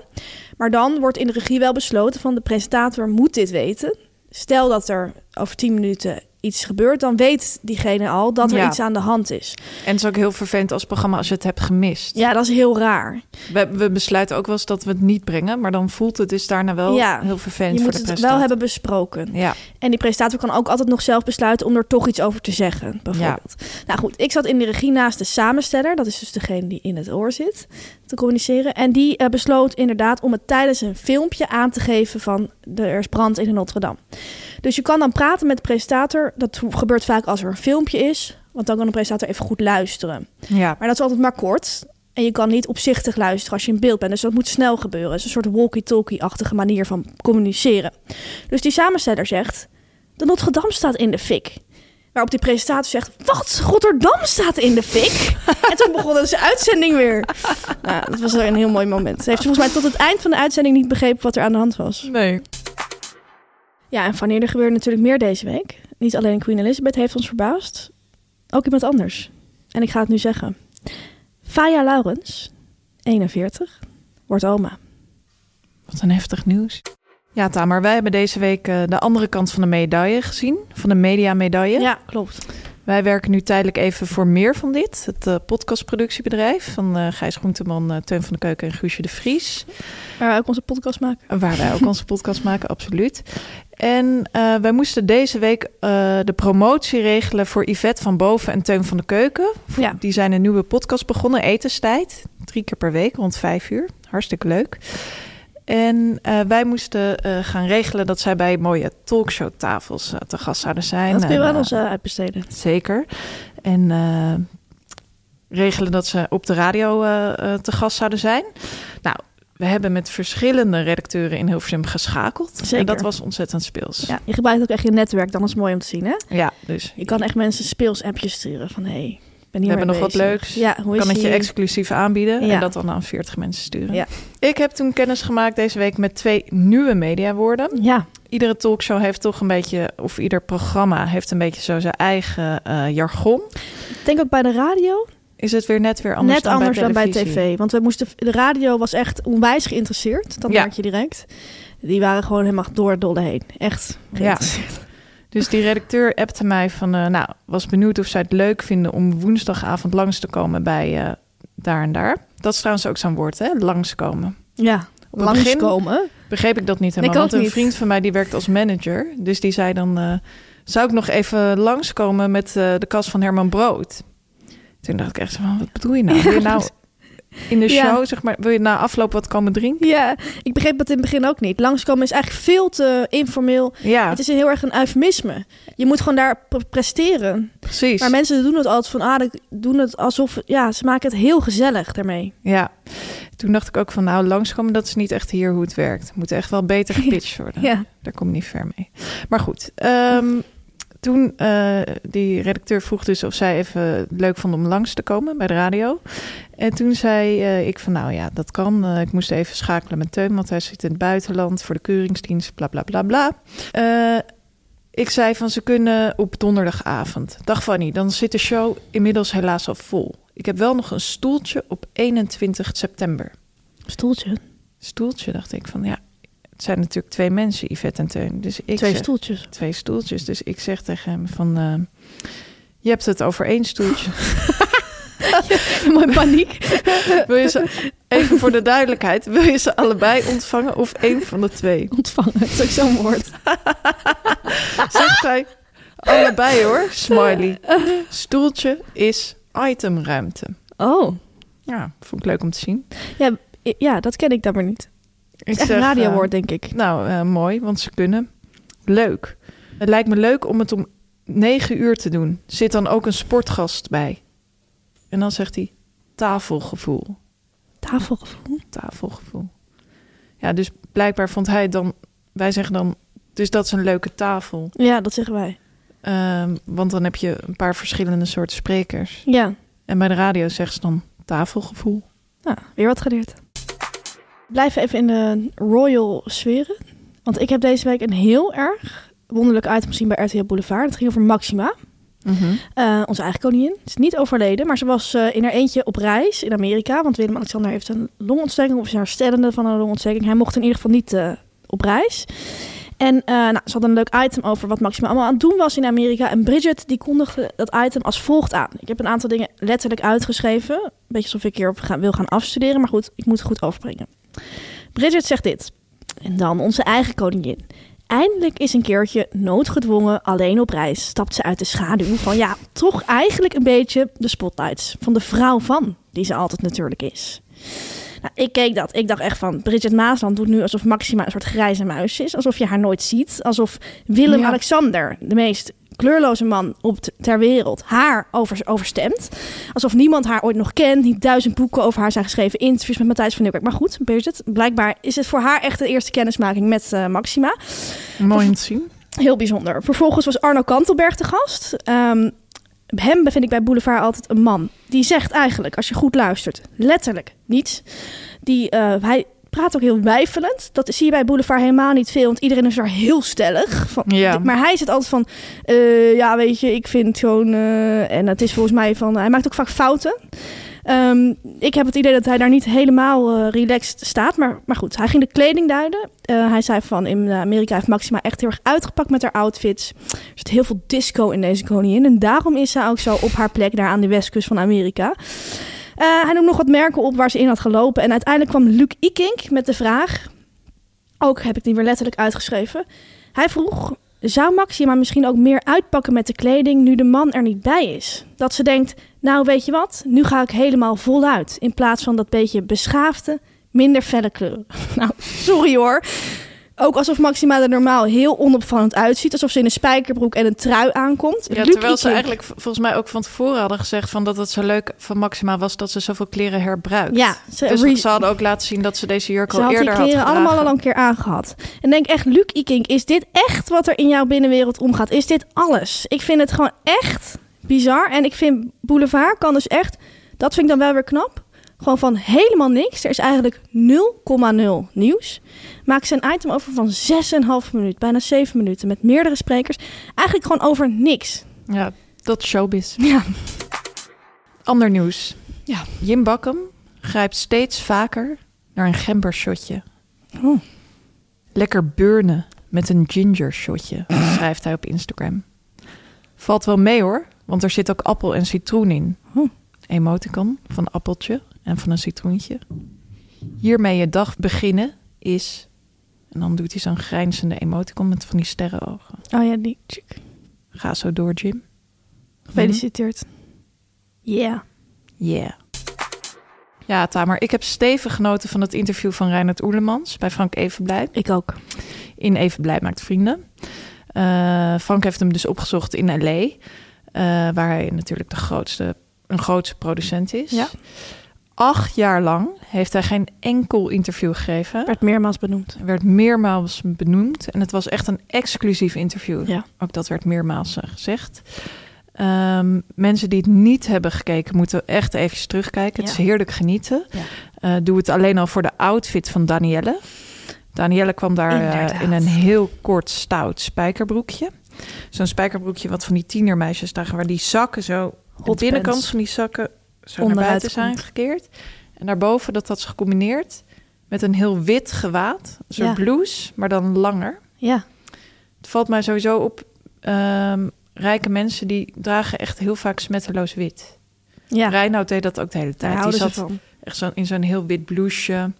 Maar dan wordt in de regie wel besloten van de presentator moet dit weten. Stel dat er over 10 minuten iets gebeurt, dan weet diegene al dat er Ja. iets aan de hand is. en het is ook heel vervelend als programma als je het hebt gemist. Ja, dat is heel raar. We, we besluiten ook wel eens dat we het niet brengen, maar dan voelt het dus daarna wel Ja, heel vervelend Je voor moet de het wel hebben besproken. Ja, En die presentator kan ook altijd nog zelf besluiten om er toch iets over te zeggen, bijvoorbeeld. Nou goed, ik zat in de regie naast de samensteller. Dat is dus degene die in het oor zit te communiceren. En die eh, besloot inderdaad om het tijdens een filmpje aan te geven van de, er is brand in de Notre Dame. Dus je kan dan praten met de presentator. Dat gebeurt vaak als er een filmpje is. Want dan kan de presentator even goed luisteren. ja. Maar dat is altijd maar kort. En je kan niet opzichtig luisteren als je in beeld bent. Dus dat moet snel gebeuren. Het is een soort walkie-talkie-achtige manier van communiceren. Dus die samensteller zegt... De Notre Dame staat in de fik. Waarop die presentator zegt... Wat? Rotterdam staat in de fik? [LAUGHS] en toen begon dus de uitzending weer. Nou, dat was een heel mooi moment. Ze heeft volgens mij tot het eind van de uitzending niet begrepen wat er aan de hand was. Nee. Ja, en wanneer er gebeurde natuurlijk meer deze week. Niet alleen Queen Elizabeth heeft ons verbaasd. Ook iemand anders. En ik ga het nu zeggen. Faya Laurens, 41, wordt oma. Wat een heftig nieuws. Ja, Tamer, wij hebben deze week eh, de andere kant van de medaille gezien. Van de media-medaille. Ja, klopt. Wij werken nu tijdelijk even voor meer van dit. Het eh, podcastproductiebedrijf van eh, Gijs Groenteman, eh, Teun van de Keuken en Guusje de Vries. Waar wij ook onze podcast maken. Waar wij ook onze podcast maken, absoluut. En wij moesten deze week de promotie regelen voor Yvette van Boven en Teun van de Keuken. Ja. Die zijn een nieuwe podcast begonnen, Etenstijd. Drie keer per week, rond vijf uur. Hartstikke leuk. En eh, wij moesten eh, gaan regelen dat zij bij mooie talkshowtafels eh, te gast zouden zijn. Dat kun je wel ons uitbesteden. Zeker. En regelen dat ze op de radio te gast zouden zijn. Nou, we hebben met verschillende redacteuren in Hilversum geschakeld. Zeker. En dat was ontzettend speels. Ja, je gebruikt ook echt je netwerk. Dan is het mooi om te zien, hè? Ja, dus Je kan echt mensen speels appjes sturen van... Hey, we hebben nog wat leuks. Ja, hoe is kan het je exclusief aanbieden Ja. en dat dan aan 40 mensen sturen. Ja. Ik heb toen kennis gemaakt deze week met twee nieuwe mediawoorden. Ja, Iedere talkshow heeft toch een beetje, of ieder programma heeft een beetje zo zijn eigen eh, jargon. ik denk ook bij de radio. Is het weer net weer anders Net dan anders bij dan bij tv. Want we moesten, de radio was echt onwijs geïnteresseerd. Dat Ja. merk je direct. Die waren gewoon helemaal door het dolle heen. Echt. Ja. Dus die redacteur appte mij van, eh, nou, was benieuwd of zij het leuk vinden om woensdagavond langs te komen bij eh, daar en daar. Dat is trouwens ook zo'n woord, hè? Langskomen. Ja, Op langskomen. begreep ik dat niet helemaal. Ik want een niet. vriend van mij die werkt als manager. Dus die zei dan, eh, zou ik nog even langskomen met de kast van Herman Brood? Toen dacht ik echt van, wat bedoel je nou? Je nou in de Ja. show, zeg maar, wil je na afloop wat komen drinken? Ja, ik begreep dat in het begin ook niet. Langskomen is eigenlijk veel te informeel. Ja, Het is heel erg een eufemisme. Je moet gewoon daar pre- presteren. precies. Maar mensen doen het altijd van, ah, doen het alsof, ja, ze maken het heel gezellig daarmee. Ja, toen dacht ik ook van, nou, langskomen, dat is niet echt hier hoe het werkt. Het moet echt wel beter [LAUGHS] gepitcht worden. Ja, Daar kom ik niet ver mee. Maar goed, ehm, toen eh, die redacteur vroeg dus of zij even leuk vond om langs te komen bij de radio. En toen zei eh, ik van nou ja, dat kan. Eh, ik moest even schakelen met Teun, want hij zit in het buitenland voor de keuringsdienst, bla bla bla bla. Ik zei van ze kunnen op donderdagavond. Dag Fanny, dan zit de show inmiddels helaas al vol. Ik heb wel nog een stoeltje op 21 september. stoeltje. Stoeltje, dacht ik van ja. Het zijn natuurlijk twee mensen, Yvette en Teun. Dus ik Twee zeg- stoeltjes. twee stoeltjes. Dus ik zeg tegen hem van... eh, je hebt het over één stoeltje. [LAUGHS] Mooi paniek. [LAUGHS] wil je ze, even voor de duidelijkheid... wil je ze allebei ontvangen of één van de twee? Ontvangen, dat is ook zo'n woord. [LAUGHS] Zegt hij, allebei hoor, smiley. Stoeltje is itemruimte. Oh, Ja, vond ik leuk om te zien. ja, ja dat ken ik dan maar niet. Ik Het is echt zeg, een eh, radiowoord, denk ik. Nou, eh, mooi, want ze kunnen. Leuk. Het lijkt me leuk om het om negen uur te doen. Zit dan ook een sportgast bij. En dan zegt hij tafelgevoel. Tafelgevoel. tafelgevoel. Ja, dus blijkbaar vond hij dan... Wij zeggen dan, dus dat is een leuke tafel. Ja, dat zeggen wij. Ehm, want dan heb je een paar verschillende soorten sprekers. Ja, En bij de radio zeggen ze dan tafelgevoel. nou, weer wat geleerd. Blijven even in de royal sferen. Want ik heb deze week een heel erg wonderlijk item gezien bij RTL Boulevard. Het ging over Maxima. Eh, onze eigen koningin. Ze is niet overleden, maar ze was eh, in haar eentje op reis in Amerika. Want Willem-Alexander heeft een longontsteking of is herstellende van een longontsteking. Hij mocht in ieder geval niet eh, op reis. En nou, ze had een leuk item over wat Maxima allemaal aan het doen was in Amerika. En Bridget die kondigde dat item als volgt aan. Ik heb een aantal dingen letterlijk uitgeschreven. Een beetje alsof ik hierop ga, wil gaan afstuderen. Maar goed, ik moet het goed overbrengen. Bridget zegt dit. En dan onze eigen koningin. Eindelijk is een keertje noodgedwongen alleen op reis. Stapt ze uit de schaduw van ja, toch eigenlijk een beetje de spotlights. Van de vrouw van, die ze altijd natuurlijk is. Nou, ik keek dat. Ik dacht echt van, Bridget Maasland doet nu alsof Maxima een soort grijze muis is. Alsof je haar nooit ziet. Alsof Willem-Alexander, de meest kleurloze man op ter wereld, haar over, overstemt. Alsof niemand haar ooit nog kent. Niet duizend boeken over haar zijn geschreven. Interviews met Matthijs van Nieuwkerk. Maar goed, Bridget, blijkbaar is het voor haar echt de eerste kennismaking met eh, Maxima. Mooi om te zien. Heel bijzonder. Vervolgens was Arno Kantelberg de gast. Ehm, hem bevind ik bij Boulevard altijd een man. Die zegt eigenlijk, als je goed luistert, letterlijk niets. Die, eh, hij praat ook heel wijfelend. Dat zie je bij Boulevard helemaal niet veel, want iedereen is daar heel stellig. Van, Ja. Maar hij zit altijd van, eh, ja weet je, ik vind gewoon... eh, en het is volgens mij van, hij maakt ook vaak fouten. Ehm, ik heb het idee dat hij daar niet helemaal eh, relaxed staat. Maar, maar goed, hij ging de kleding duiden. Hij zei van in Amerika heeft Maxima echt heel erg uitgepakt met haar outfits. Er zit heel veel disco in deze koningin. En daarom is zij ook zo op haar plek daar aan de westkust van Amerika. Eh, hij noemde nog wat merken op waar ze in had gelopen. En uiteindelijk kwam Luc Ikink met de vraag... Ook heb ik die weer letterlijk uitgeschreven. Hij vroeg... Zou Maxima misschien ook meer uitpakken met de kleding nu de man er niet bij is? Dat ze denkt, nou weet je wat, nu ga ik helemaal voluit. In plaats van dat beetje beschaafde, minder felle kleuren. [LAUGHS] Nou, sorry hoor. Ook alsof Maxima er normaal heel onopvallend uitziet. Alsof ze in een spijkerbroek en een trui aankomt. Ja, terwijl ze eigenlijk volgens mij ook van tevoren hadden gezegd... Van dat het zo leuk van Maxima was dat ze zoveel kleren herbruikt. Ja, ze, Dus ze hadden ook laten zien dat ze deze jurk ze al had eerder had kleren gedragen. allemaal al een keer aangehad. En denk echt, Luc Ikink, is dit echt wat er in jouw binnenwereld omgaat? Is dit alles? Ik vind het gewoon echt bizar. En ik vind Boulevard kan dus echt... Dat vind ik dan wel weer knap. Gewoon van helemaal niks. Er is eigenlijk 0,0 nieuws. Maak ze een item over van 6,5 minuut. Bijna 7 minuten. Met meerdere sprekers. Eigenlijk gewoon over niks. Ja, dat showbiz. [LAUGHS] Ja. Ander nieuws. Ja. Jim Bakkum grijpt steeds vaker naar een gembershotje. Oh. Lekker burnen met een ginger shotje, [LAUGHS] schrijft hij op Instagram. Valt wel mee hoor, want er zit ook appel en citroen in. Hm. Emoticon van appeltje en van een citroentje. Hiermee je dag beginnen is... En dan doet hij zo'n grijnzende emoticon met van die sterrenogen. Oh ja, die. Ga zo door, Jim. Gefeliciteerd. Yeah. Yeah. Ja, Tamer, ik heb stevig genoten van het interview van Reinhard Oerlemans bij Frank Evenblij. Ik ook. In Evenblij maakt vrienden. Eh, Frank heeft hem dus opgezocht in L.A., eh, waar hij natuurlijk de grootste, een grootste producent is. Ja. Acht jaar lang heeft hij geen enkel interview gegeven. Werd meermaals benoemd. werd meermaals benoemd. En het was echt een exclusief interview. Ja. Ook dat werd meermaals eh, gezegd. Ehm, mensen die het niet hebben gekeken, moeten echt even terugkijken. Het is Ja. heerlijk genieten. Ja. Eh, doe het alleen al voor de outfit van Danielle. Danielle kwam daar eh, in een heel kort stout spijkerbroekje. Zo'n spijkerbroekje wat van die tienermeisjes dragen... waar die zakken zo... de Hot binnenkant pants. van die zakken zo naar buiten zijn komt. gekeerd. En daarboven dat had ze gecombineerd met een heel wit gewaad. Ja. blouse, maar dan langer. Ja. Het valt mij sowieso op... ehm, rijke mensen die dragen echt heel vaak smetteloos wit. Ja. Reinoud deed dat ook de hele tijd. Ze zat van. echt zo in zo'n heel wit blouseje.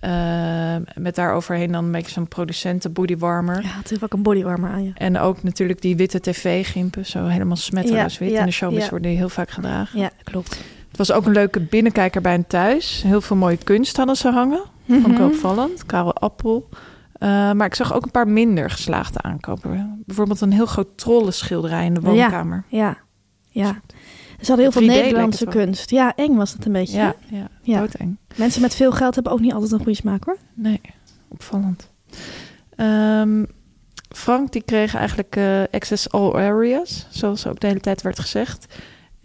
ehm, met daar overheen dan een beetje zo'n producenten bodywarmer. Ja, het heeft ook een bodywarmer aan je. En ook natuurlijk die witte tv-gimpen. Zo helemaal smetteloos Ja, wit. ja, In de showbiz worden die heel vaak gedragen. Ja, klopt. Het was ook een leuke binnenkijker bij een thuis. Heel veel mooie kunst hadden ze hangen. Wel opvallend. Karel Appel. Eh, maar ik zag ook een paar minder geslaagde aankopen. Bijvoorbeeld een heel groot trollenschilderij in de woonkamer. Ja. Ja. Ze hadden heel veel 3D leek Nederlandse kunst. Ja, eng was het een beetje. Ja, hè? ja, Ja. doodeng. Mensen met veel geld hebben ook niet altijd een goede smaak hoor. Nee, opvallend. Ehm, Frank die kreeg eigenlijk eh, access all areas, zoals ook de hele tijd werd gezegd.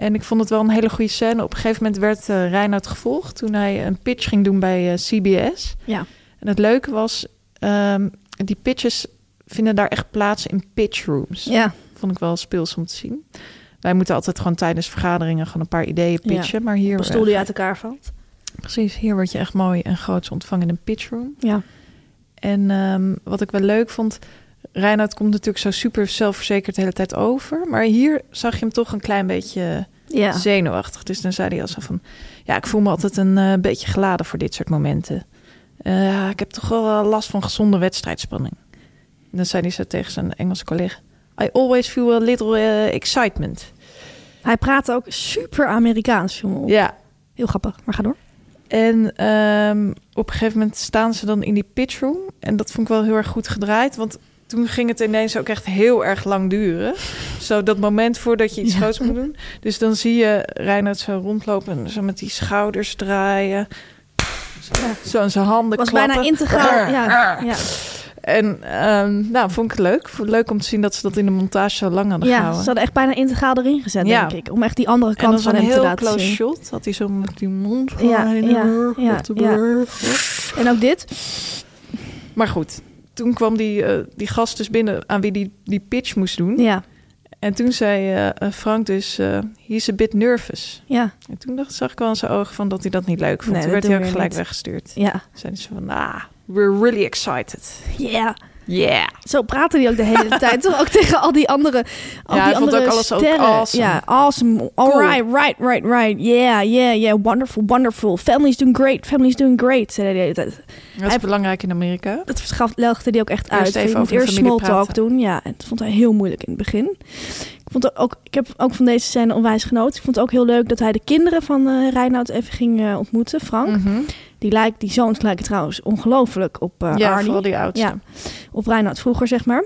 En ik vond het wel een hele goede scène. Op een gegeven moment werd eh Reinoud gevolgd toen hij een pitch ging doen bij eh, CBS. Ja. En het leuke was, ehm, die pitches vinden daar echt plaats in pitchrooms. Ja. Vond ik wel speels om te zien. Wij moeten altijd gewoon tijdens vergaderingen gewoon een paar ideeën Ja. pitchen. Maar hier, Op een stoel die uit elkaar valt. precies, hier word je echt mooi en groots ontvangen in een pitchroom. Ja. En ehm, wat ik wel leuk vond, Reinoud komt natuurlijk zo super zelfverzekerd de hele tijd over. Maar hier zag je hem toch een klein beetje Ja. zenuwachtig. Dus dan zei hij al zo van, ja, ik voel me altijd een eh, beetje geladen voor dit soort momenten. Eh, ik heb toch wel eh, last van gezonde wedstrijdspanning. En dan zei hij zo tegen zijn Engelse collega, I always feel a little excitement. Hij praatte ook super Amerikaans, op. Ja, Heel grappig, maar ga door. En ehm, op een gegeven moment staan ze dan in die pitchroom. En dat vond ik wel heel erg goed gedraaid. Want toen ging het ineens ook echt heel erg lang duren. Zo dat moment voordat je iets Ja. groots moet doen. Dus dan zie je Reinhard zo rondlopen en zo met die schouders draaien. Zo, zo aan zijn handen was klappen. bijna integraal. Ja, ja. En ehm, nou, vond ik het leuk. Vond het leuk om te zien dat ze dat in de montage zo lang hadden ja, ze gehouden. hadden echt bijna integraal erin gezet, Ja. denk ik. Om echt die andere kant van hem te heel laten close zien. shot. Had hij zo met die mond. Ja, ja, ja. En ook dit. Maar goed, toen kwam die, eh, die gast dus binnen aan wie die, die pitch moest doen. Ja, En toen zei eh, eh, Frank dus, eh is a bit nervous. ja, En toen dacht, zag ik wel aan zijn ogen van dat hij dat niet leuk vond. Nee, toen werd hij ook we gelijk niet. weggestuurd. ja. Zeiden ze van, ah, we're really excited. Ja. Yeah. Zo praten die ook de hele tijd. Toch ook tegen al die andere, al Ja, die andere ook alles ook awesome. Ja, awesome. All Cool. right, right, right, right. Yeah, yeah, yeah. Wonderful, wonderful. Family's doing great. Family's doing great. Zei hij de hele tijd. Dat is Hij- belangrijk in Amerika. Dat verschaft, legde hij ook echt Eerst uit. even je moet eerst small talk doen. Ja, dat vond hij heel moeilijk in het begin. Ik, vond ook, ik heb ook van deze scène onwijs genoten. Ik vond het ook heel leuk dat hij de kinderen van eh Reinoud even ging eh, ontmoeten. Frank. Mhm. Die, lijkt, die zoons lijken trouwens ongelooflijk op eh ja, Arnie. die oudste. Ja, op Reinoud vroeger, zeg maar.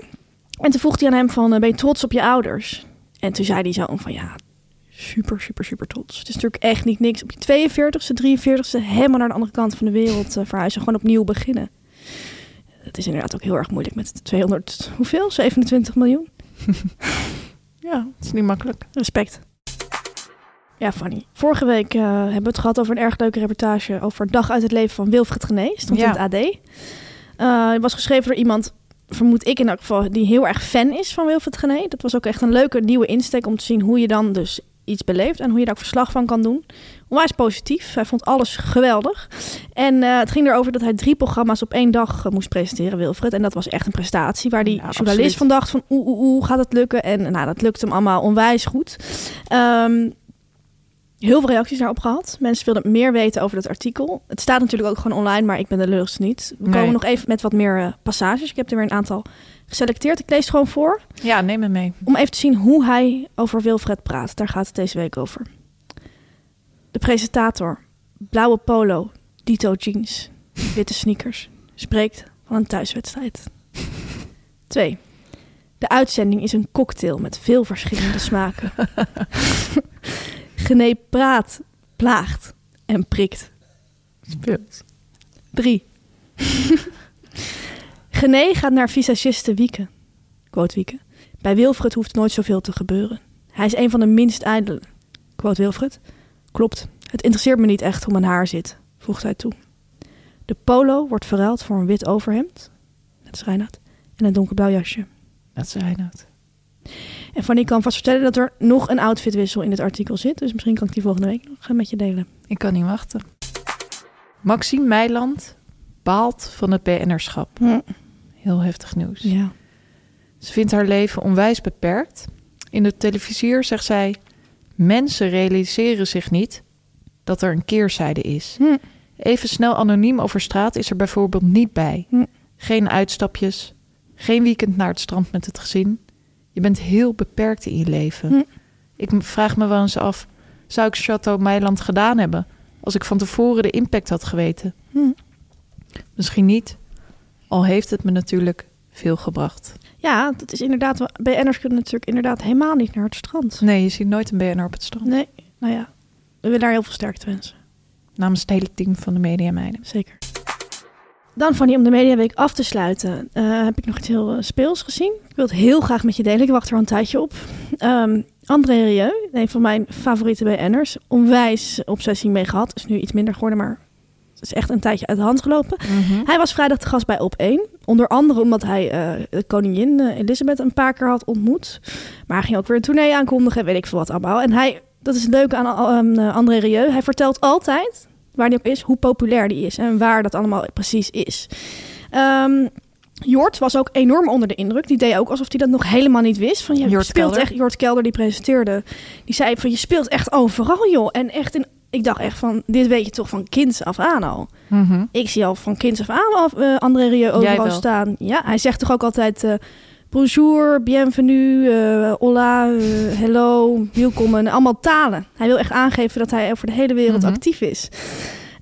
En toen vroeg hij aan hem van, eh, ben je trots op je ouders? En toen zei hij zo van, ja, super, super, super trots. Het is natuurlijk echt niet niks. Op je 42ste, 43ste, helemaal naar de andere kant van de wereld eh, verhuizen. Gewoon opnieuw beginnen. Het is inderdaad ook heel erg moeilijk met 200, hoeveel? 27 miljoen? [LAUGHS] Ja, het is niet makkelijk. Respect. Ja, Fanny. Vorige week eh, hebben we het gehad over een erg leuke reportage over Dag uit het leven van Wilfred Gené. Stond Ja. in het AD. Eh, het was geschreven door iemand, vermoed ik in elk geval, die heel erg fan is van Wilfred Gené. Dat was ook echt een leuke nieuwe insteek om te zien hoe je dan dus iets beleeft en hoe je daar ook verslag van kan doen. Onwijs positief. Hij vond alles geweldig. En eh, het ging erover dat hij drie programma's op één dag eh, moest presenteren, Wilfred. En dat was echt een prestatie waar die Ja, journalist absoluut. van dacht van oeh, oeh, oeh, gaat het lukken? En nou, dat lukt hem allemaal onwijs goed. Ehm, heel veel reacties daarop gehad. Mensen wilden meer weten over dat artikel. Het staat natuurlijk ook gewoon online, maar ik ben de lulligste niet. We Nee. komen nog even met wat meer eh, passages. Ik heb er weer een aantal geselecteerd. Ik lees het gewoon voor. Ja, neem me mee. Om even te zien hoe hij over Wilfred praat. Daar gaat het deze week over. De presentator, blauwe polo, dito jeans, witte sneakers, spreekt van een thuiswedstrijd. 2. De uitzending is een cocktail met veel verschillende smaken. [LAUGHS] Genee praat, plaagt en prikt. Speelt. 3. [LAUGHS] Gené gaat naar visagiste Wieke. Quote Wieke. Bij Wilfred hoeft nooit zoveel te gebeuren. Hij is een van de minst ijdelen. Quote Wilfred. Klopt. Het interesseert me niet echt hoe mijn haar zit, voegt hij toe. De polo wordt verruild voor een wit overhemd. Dat is Reinoud. En een donkerblauw jasje. Dat zei Reinoud. En Fanny kan vast vertellen dat er nog een outfitwissel in het artikel zit. Dus misschien kan ik die volgende week nog gaan met je delen. Ik kan niet wachten. Maxime Meiland baalt van het BN'erschap. Heel heftig nieuws. Ja. Ze vindt haar leven onwijs beperkt. In de televisier zegt zij: Mensen realiseren zich niet dat er een keerzijde is. Hm. Even snel anoniem over straat is er bijvoorbeeld niet bij. Hm. Geen uitstapjes, geen weekend naar het strand met het gezin. Je bent heel beperkt in je leven. Hm. Ik vraag me wel eens af: zou ik Chateau Meiland gedaan hebben als ik van tevoren de impact had geweten? Hm. Misschien niet, al heeft het me natuurlijk veel gebracht. Ja, dat is inderdaad. BN'ers kunnen natuurlijk inderdaad helemaal niet naar het strand. Nee, je ziet nooit een BNR op het strand. Nee, nou ja, we willen daar heel veel sterkte wensen. Namens het hele team van de Media Meiden. Zeker. Dan Fanny, om de Mediaweek af te sluiten, eh, heb ik nog iets heel eh, speels gezien. Ik wil het heel graag met je delen. Ik wacht er al een tijdje op. Ehm, André Rieu, een van mijn favoriete BN'ers. Onwijs obsessie mee gehad. Is nu iets minder geworden, maar het is echt een tijdje uit de hand gelopen. Hij was vrijdag te gast bij Op 1. Onder andere omdat hij eh, de koningin Elizabeth een paar keer had ontmoet. Maar hij ging ook weer een tournee aankondigen, weet ik veel wat allemaal. En hij, dat is het leuke aan André Rieu. Hij vertelt altijd, waar hij ook is, hoe populair die is. En waar dat allemaal precies is. Ehm Jort was ook enorm onder de indruk. Die deed ook alsof hij dat nog helemaal niet wist. Van, je Jort speelt Kelder. echt, Jort Kelder, die presenteerde. Die zei van, je speelt echt overal, joh. En echt in... Ik dacht echt van, dit weet je toch van kinds af aan al. Mhm. Ik zie al van kinds af aan af, eh, André Rieu overal staan. Ja, hij zegt toch ook altijd eh, bonjour, bienvenue, eh, hola, eh, hello, welkom. Allemaal talen. Hij wil echt aangeven dat hij over de hele wereld Mhm. actief is.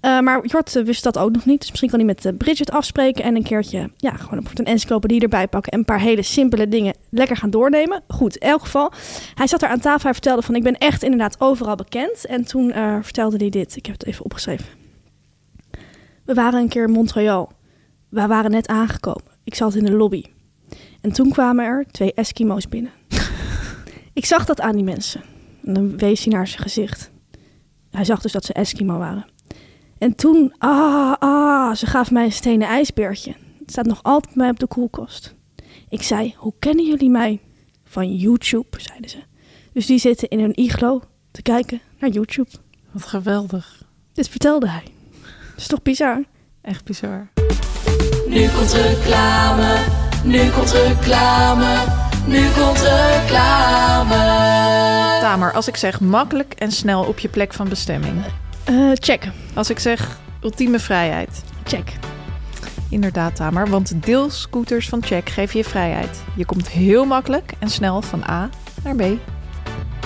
Eh, maar Jort wist dat ook nog niet. Dus misschien kan hij met Bridget afspreken en een keertje ja, gewoon een, encyclopedie erbij pakken en een paar hele simpele dingen lekker gaan doornemen. Goed, in elk geval. Hij zat daar aan tafel. Hij vertelde van ik ben echt inderdaad overal bekend. En toen vertelde hij dit. Ik heb het even opgeschreven. We waren een keer in Montreal. We waren net aangekomen. Ik zat in de lobby. En toen kwamen er twee Eskimo's binnen. [LAUGHS] ik zag dat aan die mensen. En dan wees hij naar zijn gezicht. Hij zag dus dat ze Eskimo waren. En toen, ah, ah, ze gaf mij een stenen ijsbeertje. Het staat nog altijd bij mij op de koelkast. Ik zei, hoe kennen jullie mij? Van YouTube, zeiden ze. Dus die zitten in hun iglo te kijken naar YouTube. Wat geweldig. Dit vertelde hij. [LAUGHS] Dat is toch bizar? Echt bizar. Nu komt reclame, nu komt reclame, nu komt reclame. Tamer, als ik zeg makkelijk en snel op je plek van bestemming. Eh, check, Als ik zeg ultieme vrijheid. check. Inderdaad, Tamer, want de deelscooters van Check geven je vrijheid. Je komt heel makkelijk en snel van A naar B.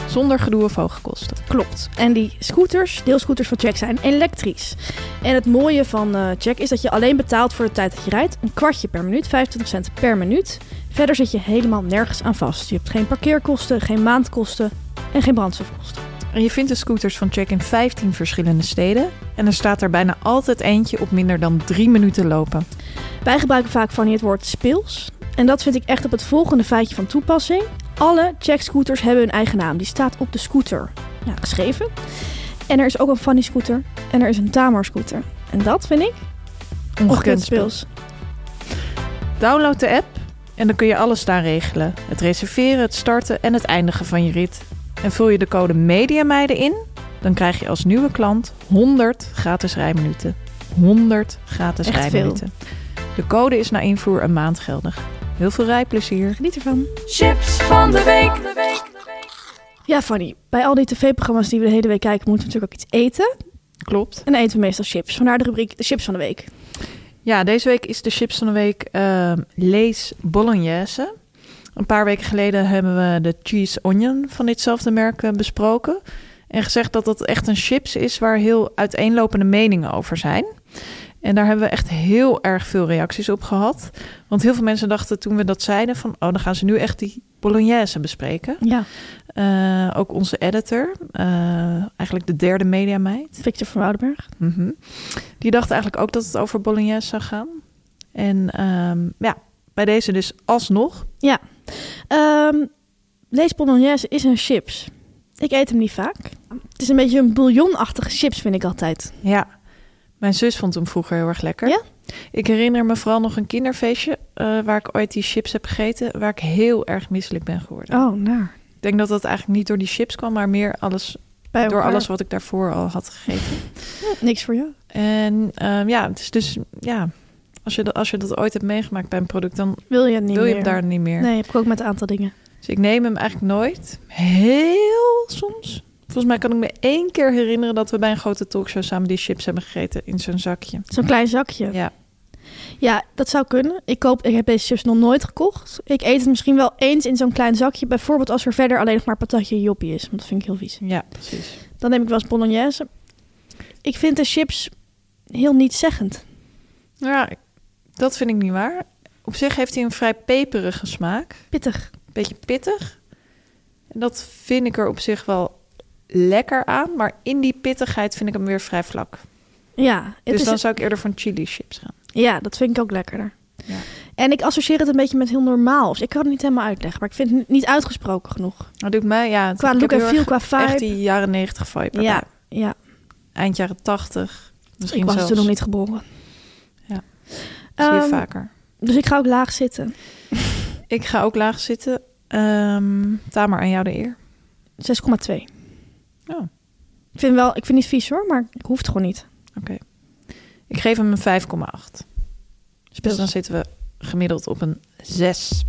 Zonder gedoe of hoge kosten. Klopt. En die scooters, deelscooters van Check, zijn elektrisch. En het mooie van eh, Check is dat je alleen betaalt voor de tijd dat je rijdt. Een kwartje per minuut, 25 cent per minuut. Verder zit je helemaal nergens aan vast. Je hebt geen parkeerkosten, geen maandkosten en geen brandstofkosten. En je vindt de scooters van Check in 15 verschillende steden. En er staat er bijna altijd eentje op minder dan drie minuten lopen. Wij gebruiken vaak van het woord speels. En dat vind ik echt op het volgende feitje van toepassing. Alle check-scooters hebben hun eigen naam. Die staat op de scooter ja, geschreven. En er is ook een Fanny scooter en er is een Tamar scooter. En dat vind ik ongekend speels. Download de app en dan kun je alles daar regelen. Het reserveren, het starten en het eindigen van je rit. En vul je de code MEDIAMEIDEN in, dan krijg je als nieuwe klant 100 gratis rijminuten. 100 gratis Echt rijminuten. De code is na invoer een maand geldig. Heel veel rijplezier. Geniet ervan. Chips van de week. Ja, Fanny. Bij al die tv-programma's die we de hele week kijken, moeten we natuurlijk ook iets eten. Klopt. En dan eten we meestal chips. Vandaar de rubriek de chips van de week. Ja, deze week is de chips van de week ehm Lees Bolognese. Een paar weken geleden hebben we de cheese onion van ditzelfde merk eh, besproken. En gezegd dat dat echt een chips is waar heel uiteenlopende meningen over zijn. En daar hebben we echt heel erg veel reacties op gehad. Want heel veel mensen dachten toen we dat zeiden van... oh, dan gaan ze nu echt die bolognese bespreken. Ja, Eh, ook onze editor, eh, eigenlijk de derde mediameid... Victor van Woudenberg. Mhm. Die dacht eigenlijk ook dat het over bolognese zou gaan. En ehm, ja, bij deze dus alsnog. Ehm Lees Bolognese is een chips. Ik eet hem niet vaak. Het is een beetje een bouillonachtige chips, vind ik altijd. Ja, mijn zus vond hem vroeger heel erg lekker. Ja? Ik herinner me vooral nog een kinderfeestje... eh, waar ik ooit die chips heb gegeten... waar ik heel erg misselijk ben geworden. Oh, naar. Ik denk dat dat eigenlijk niet door die chips kwam... maar meer alles, Bij door elkaar. alles wat ik daarvoor al had gegeten. [LAUGHS] Niks voor jou. En ehm, ja, het is dus... Ja, als je, dat, als je dat ooit hebt meegemaakt bij een product... dan Wil je het niet wil je meer? hem daar niet meer. Nee, heb ik ook met een aantal dingen. Dus ik neem hem eigenlijk nooit. Heel soms. Volgens mij kan ik me één keer herinneren dat we bij een grote talkshow samen die chips hebben gegeten in zo'n zakje. Zo'n klein zakje. Ja. Ja, dat zou kunnen. Ik, koop, ik heb deze chips nog nooit gekocht. Ik eet het misschien wel eens in zo'n klein zakje. Bijvoorbeeld als er verder alleen nog maar patatje joppie is. Want dat vind ik heel vies. Ja, precies. Dan neem ik wel eens bolognese. Ik vind de chips heel nietszeggend. Ja, dat vind ik niet waar. Op zich heeft hij een vrij peperige smaak. Pittig. Beetje pittig. En dat vind ik er op zich wel lekker aan. Maar in die pittigheid vind ik hem weer vrij vlak. Ja, het Dus dan zou ik eerder van chili chips gaan. ja, dat vind ik ook lekkerder. Ja. En ik associeer het een beetje met heel normaal. Dus ik kan het niet helemaal uitleggen. Maar ik vind het niet uitgesproken genoeg. Dat doet mij, ja. Qua look en feel, qua vibe. Echt die jaren negentig vibe. Ja, ja. Eind jaren tachtig. Misschien ik was zelfs. toen nog niet geboren. Ja. Zie je Ehm, vaker. Dus ik ga ook laag zitten. [LAUGHS] Ik ga ook laag zitten. Ehm Tamer, aan jou de eer. 6,2. Oh, Ik vind wel, ik vind niet vies hoor, maar ik hoef het gewoon niet. oké. Ik geef hem een 5,8. Dus dan zitten we gemiddeld op een 6.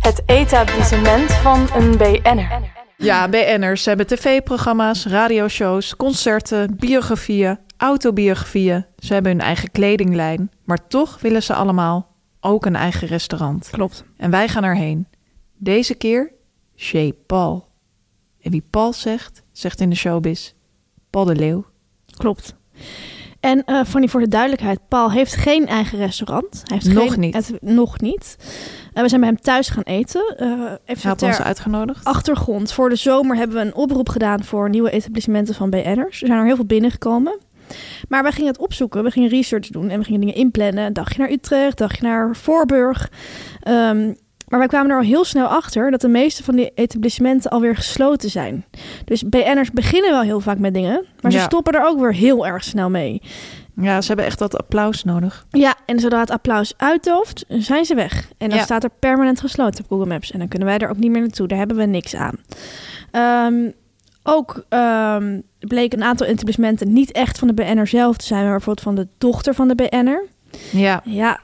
Het etablissement van een BN'er. Ja, BN'ers ze hebben tv-programma's, radioshows, concerten, biografieën, autobiografieën. Ze hebben hun eigen kledinglijn. Maar toch willen ze allemaal ook een eigen restaurant. Klopt. En wij gaan erheen. Deze keer Chez Paul. En wie Paul zegt, zegt in de showbiz Paul de Leeuw. Klopt. En eh Fanny, voor de duidelijkheid, Paul heeft geen eigen restaurant. Hij heeft Nog geen, niet. het- nog niet. Eh, we zijn bij hem thuis gaan eten. Eh Hij even ons uitgenodigd. achtergrond. Voor de zomer hebben we een oproep gedaan voor nieuwe etablissementen van BN'ers. Er zijn er heel veel binnengekomen. Maar wij gingen het opzoeken. We gingen research doen en we gingen dingen inplannen. Een dagje naar Utrecht, een dagje naar Voorburg. Ehm, maar wij kwamen er al heel snel achter dat de meeste van die etablissementen alweer gesloten zijn. Dus BN'ers beginnen wel heel vaak met dingen, maar ze Ja. stoppen er ook weer heel erg snel mee. Ja, ze hebben echt dat applaus nodig. Ja, en zodra het applaus uitdooft, zijn ze weg. En dan Ja. staat er permanent gesloten op Google Maps. En dan kunnen wij er ook niet meer naartoe. Daar hebben we niks aan. Ehm, ook ehm, bleek een aantal etablissementen niet echt van de BN'er zelf te zijn, maar bijvoorbeeld van de dochter van de BN'er. Ja, Ja,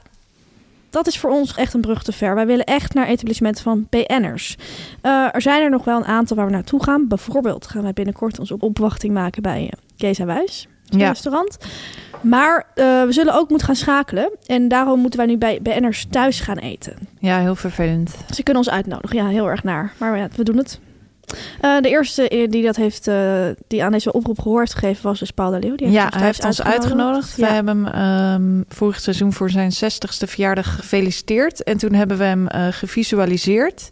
dat is voor ons echt een brug te ver. Wij willen echt naar etablissementen van BN'ers. Eh, er zijn er nog wel een aantal waar we naartoe gaan. Bijvoorbeeld gaan wij binnenkort onze opwachting maken bij uh, Kees en Wijs ja. restaurant. Maar eh, we zullen ook moeten gaan schakelen. En daarom moeten wij nu bij BN'ers thuis gaan eten. ja, heel vervelend. Ze kunnen ons uitnodigen. Ja, heel erg naar. Maar ja, we doen het. Eh, de eerste eh, die dat heeft, eh, die aan deze oproep gehoor heeft gegeven, was dus Paul de Leeuw. Die Ja, ons hij heeft ons uitgenodigd. Ja. Wij hebben hem ehm, vorig seizoen voor zijn 60ste verjaardag gefeliciteerd. En toen hebben we hem gevisualiseerd.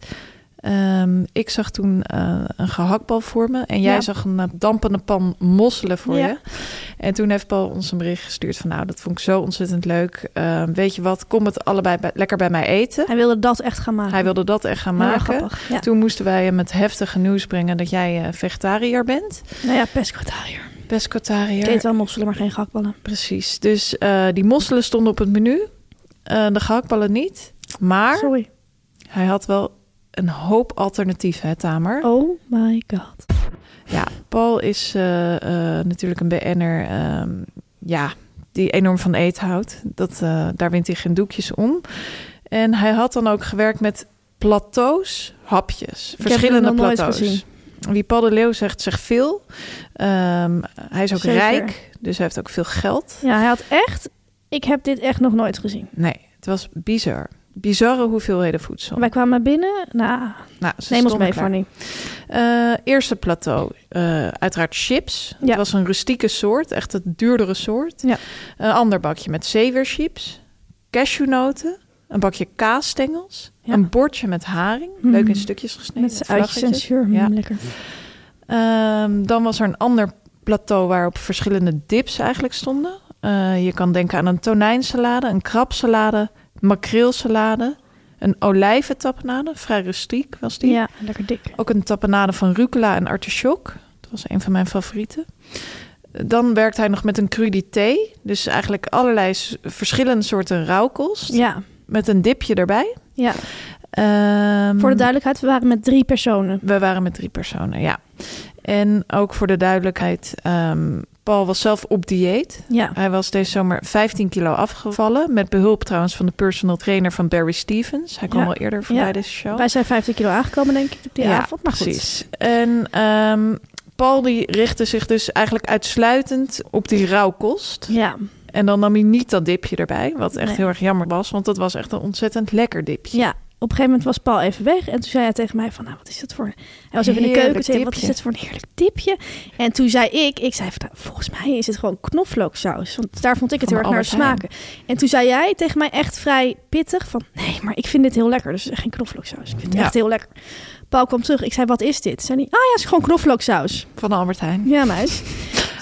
Ehm, ik zag toen eh, een gehaktbal voor me. En jij Ja. zag een eh, dampende pan mosselen voor Ja. je. En toen heeft Paul ons een bericht gestuurd van... nou, dat vond ik zo ontzettend leuk. Ehm, weet je wat, kom het allebei bij- lekker bij mij eten. Hij wilde dat echt gaan maken. Hij wilde dat echt gaan Heel maken. Ja. Toen moesten wij hem het heftige nieuws brengen... dat jij eh, vegetariër bent. Nou ja, pescatariër. Pescatariër. Ik eet wel mosselen, maar geen gakballen. Precies. Dus die mosselen stonden op het menu. De gehaktballen niet. Maar Sorry. hij had wel een hoop alternatieven, hè, Tamer? Oh my god. Ja, Paul is eh, eh, natuurlijk een BN'er ehm, ja, die enorm van eten houdt. Dat, eh, daar wint hij geen doekjes om. En hij had dan ook gewerkt met plateaus, hapjes. heb verschillende plateaus. gezien. Wie Paul de Leeuw zegt, zegt veel. Ehm, hij is ook Zeker. rijk, dus hij heeft ook veel geld. Ja, hij had echt... Ik heb dit echt nog nooit gezien. Nee, het was bizar. Bizarre hoeveelheden voedsel. Wij kwamen binnen. Nou, Nou, ze neem ons mee. Fanny. Eh, eerste plateau, eh, uiteraard chips. Ja. Het was een rustieke soort, echt het duurdere soort. Ja. Een ander bakje met zeeweerchips, cashewnoten, een bakje kaasstengels, Ja. een bordje met haring, Mm. leuk in stukjes gesneden. Met zijn uitjes en zuur. Ja. Lekker. Ehm, dan was er een ander plateau waarop verschillende dips eigenlijk stonden. Eh, je kan denken aan een tonijnsalade, een krabsalade, makreelsalade, een olijventapenade, vrij rustiek was die. Ja, lekker dik. Ook een tapenade van rucola en artichok. Dat was een van mijn favorieten. Dan werkt hij nog met een crudité. Dus eigenlijk allerlei verschillende soorten rauwkost. Ja, Met een dipje erbij. ja. Ehm, Voor de duidelijkheid, we waren met drie personen. We waren met drie personen, ja. En ook voor de duidelijkheid, ehm, Paul was zelf op dieet. Ja. Hij was deze zomer 15 kilo afgevallen. Met behulp trouwens van de personal trainer van Barry Stevens. Hij kwam Ja. al eerder voorbij Ja. deze show. Wij zijn 15 kilo aangekomen, denk ik, op die ja, avond. Maar goed. precies. En ehm, Paul die richtte zich dus eigenlijk uitsluitend op die rauwkost. Ja, En dan nam hij niet dat dipje erbij, wat echt Nee. heel erg jammer was. Want dat was echt een ontzettend lekker dipje. ja. Op een gegeven moment was Paul even weg. En toen zei hij tegen mij van, nou, wat is dat voor... Hij was even in de keuken. Zei, wat is dit voor een heerlijk dipje? En toen zei ik, ik zei van, nou, volgens mij is het gewoon knoflooksaus. Want daar vond ik het Van heel erg naar smaken. En toen zei jij tegen mij echt vrij pittig van, nee, maar ik vind dit heel lekker. Dus geen knoflooksaus. Ik vind het Ja. echt heel lekker. Paul kwam terug. Ik zei, wat is dit? Zei hij, ah ja, het is gewoon knoflooksaus. Van Albert Heijn. Ja, meis.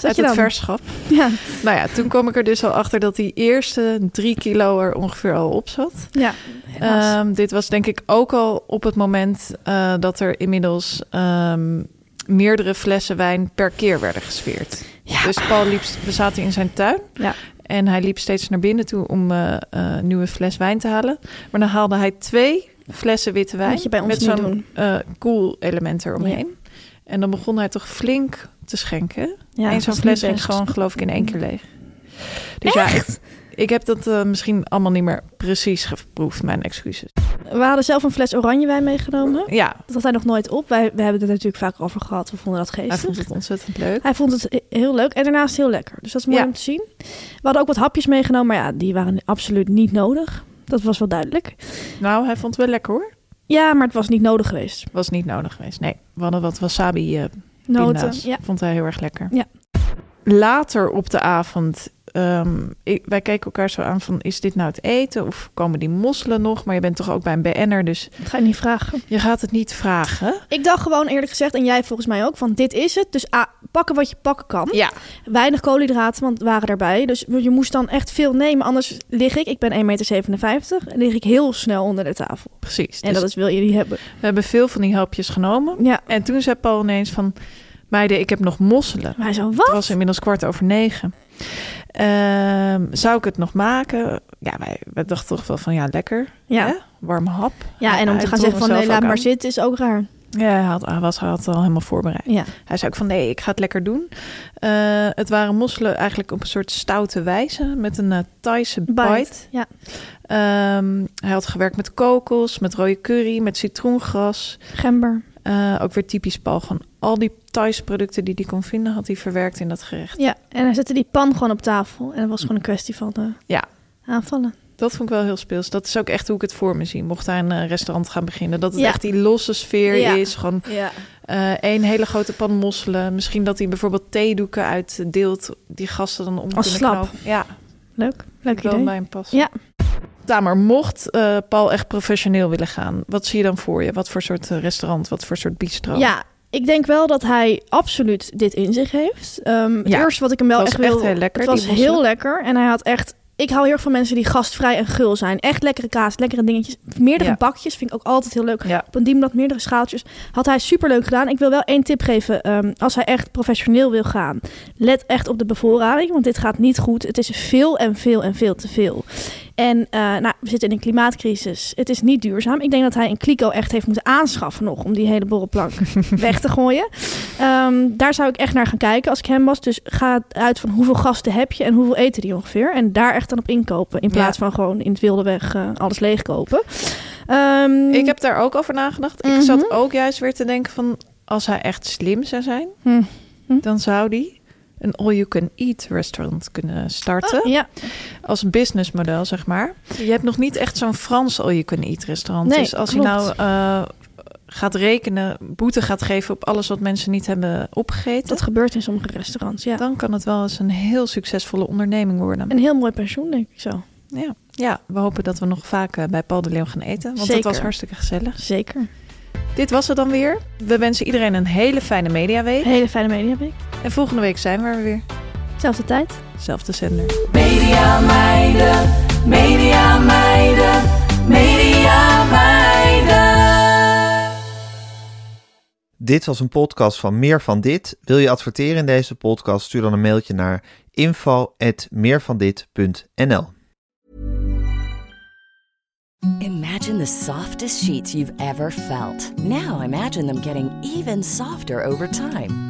Uit het verschap. [LAUGHS] Ja, Nou ja, toen kwam ik er dus al achter dat die eerste drie kilo er ongeveer al op zat. ja. Ehm, dit was denk ik ook al op het moment eh, dat er inmiddels ehm, meerdere flessen wijn per keer werden gesfeerd. Ja. Dus Paul liep, we zaten in zijn tuin. Ja. En hij liep steeds naar binnen toe om een nieuwe fles wijn te halen. Maar dan haalde hij twee flessen witte wijn. Moet je bij ons met zo'n eh cool element eromheen. En dan begon hij toch flink te schenken. ja, Eén zo'n fles ging gewoon geloof ik in één keer leeg. Dus ja, ik, ik heb dat eh, misschien allemaal niet meer precies geproefd, mijn excuses. We hadden zelf een fles oranje wijn meegenomen. Ja, Dat had hij nog nooit op. Wij, we hebben het er natuurlijk vaak over gehad. We vonden dat hij geestig. vond het ontzettend leuk. Hij vond het he- heel leuk en daarnaast heel lekker. Dus dat is mooi Ja. om te zien. We hadden ook wat hapjes meegenomen, maar ja, die waren absoluut niet nodig. Dat was wel duidelijk. Nou, hij vond het wel lekker hoor. Ja, maar het was niet nodig geweest. Was niet nodig geweest. Nee, we hadden wat wasabi eh Noten. Ja. Vond hij heel erg lekker. Ja. Later op de avond, ehm, ik, wij keken elkaar zo aan van... is dit nou het eten of komen die mosselen nog? Maar je bent toch ook bij een BN'er, dus Dat ga je niet vragen. je gaat het niet vragen. Ik dacht gewoon eerlijk gezegd, en jij volgens mij ook, van dit is het. Dus ah, pakken wat je pakken kan. Ja, Weinig koolhydraten, want het waren erbij. Dus je moest dan echt veel nemen. Anders lig ik, ik ben 1,57 meter, en lig ik heel snel onder de tafel. precies. En Dus dat is wil je niet hebben. We hebben veel van die helpjes genomen. Ja. En toen zei Paul ineens van... meiden, ik heb nog mosselen. Maar hij zo, Het wat? was inmiddels kwart over negen. Ehm, zou ik het nog maken? Ja, wij, wij dachten toch wel van ja, lekker. Ja. Hè? Warme hap. Ja, en om te gaan zeggen van nee, laat maar zitten is ook raar. Ja, hij had, hij was, hij had het al helemaal voorbereid. Ja. Hij zei ook van nee, ik ga het lekker doen. Eh, het waren mosselen eigenlijk op een soort stoute wijze. Met een eh, Thaise bite. Bite. Ja. Ehm, hij had gewerkt met kokos, met rode curry, met citroengras. Gember. Eh, ook weer typisch Paul. Gewoon al die Thaise producten die hij kon vinden, had hij verwerkt in dat gerecht. Ja, en hij zette die pan gewoon op tafel. En het was gewoon een kwestie van eh, Ja. aanvallen. Dat vond ik wel heel speels. Dat is ook echt hoe ik het voor me zie. Mocht hij een eh, restaurant gaan beginnen. Dat het Ja. echt die losse sfeer Ja. is. Gewoon Ja. één hele grote pan mosselen. Misschien dat hij bijvoorbeeld theedoeken uitdeelt. Die gasten dan om Als kunnen slap. knopen. Ja, Leuk. Leuk idee. bij hem passen. Ja. Tamer, mocht eh, Paul echt professioneel willen gaan. Wat zie je dan voor je? Wat voor soort eh, restaurant? Wat voor soort bistro? Ja, ik denk wel dat hij absoluut dit in zich heeft. Het Ja, eerste wat ik hem wel echt wil... echt heel lekker, Het was heel lekker. En hij had echt... Ik hou heel erg van mensen die gastvrij en gul zijn. Echt lekkere kaas, lekkere dingetjes. Meerdere Ja. bakjes vind ik ook altijd heel leuk. Ja. Op een dienblad meerdere schaaltjes. Had hij super leuk gedaan. Ik wil wel één tip geven. ehm, als hij echt professioneel wil gaan. Let echt op de bevoorrading. Want dit gaat niet goed. Het is veel en veel en veel te veel. En eh, nou, we zitten in een klimaatcrisis. Het is niet duurzaam. Ik denk dat hij een kliko echt heeft moeten aanschaffen nog om die hele borrelplank [LAUGHS] weg te gooien. Ehm, daar zou ik echt naar gaan kijken als ik hem was. Dus ga uit van hoeveel gasten heb je en hoeveel eten die ongeveer. En daar echt dan op inkopen. In plaats van gewoon in het wilde weg uh, alles leegkopen. Um, ik heb daar ook over nagedacht. Ik zat ook juist weer te denken van als hij echt slim zou zijn, mm -hmm. dan zou die een all-you-can-eat restaurant kunnen starten. Oh, ja. Als businessmodel, zeg maar. Je hebt nog niet echt zo'n Frans all-you-can-eat restaurant. Nee, dus als klopt. hij nou uh, gaat rekenen, boete gaat geven op alles wat mensen niet hebben opgegeten. Dat gebeurt in sommige restaurants, ja. Dan kan het wel eens een heel succesvolle onderneming worden. Een heel mooi pensioen, denk ik zo. Ja, ja we hopen dat we nog vaak uh, bij Paul de Leeuw gaan eten. Want het was hartstikke gezellig. Zeker. Dit was het dan weer. We wensen iedereen een hele fijne mediaweek. Hele fijne mediaweek. En volgende week zijn we er weer. Zelfde tijd. Zelfde zender. Media meiden, media meiden, media meiden. Dit was een podcast van Meer van Dit. Wil je adverteren in deze podcast? Stuur dan een mailtje naar info@meervandit.nl. Imagine the softest sheets you've ever felt. Now imagine them getting even softer over time.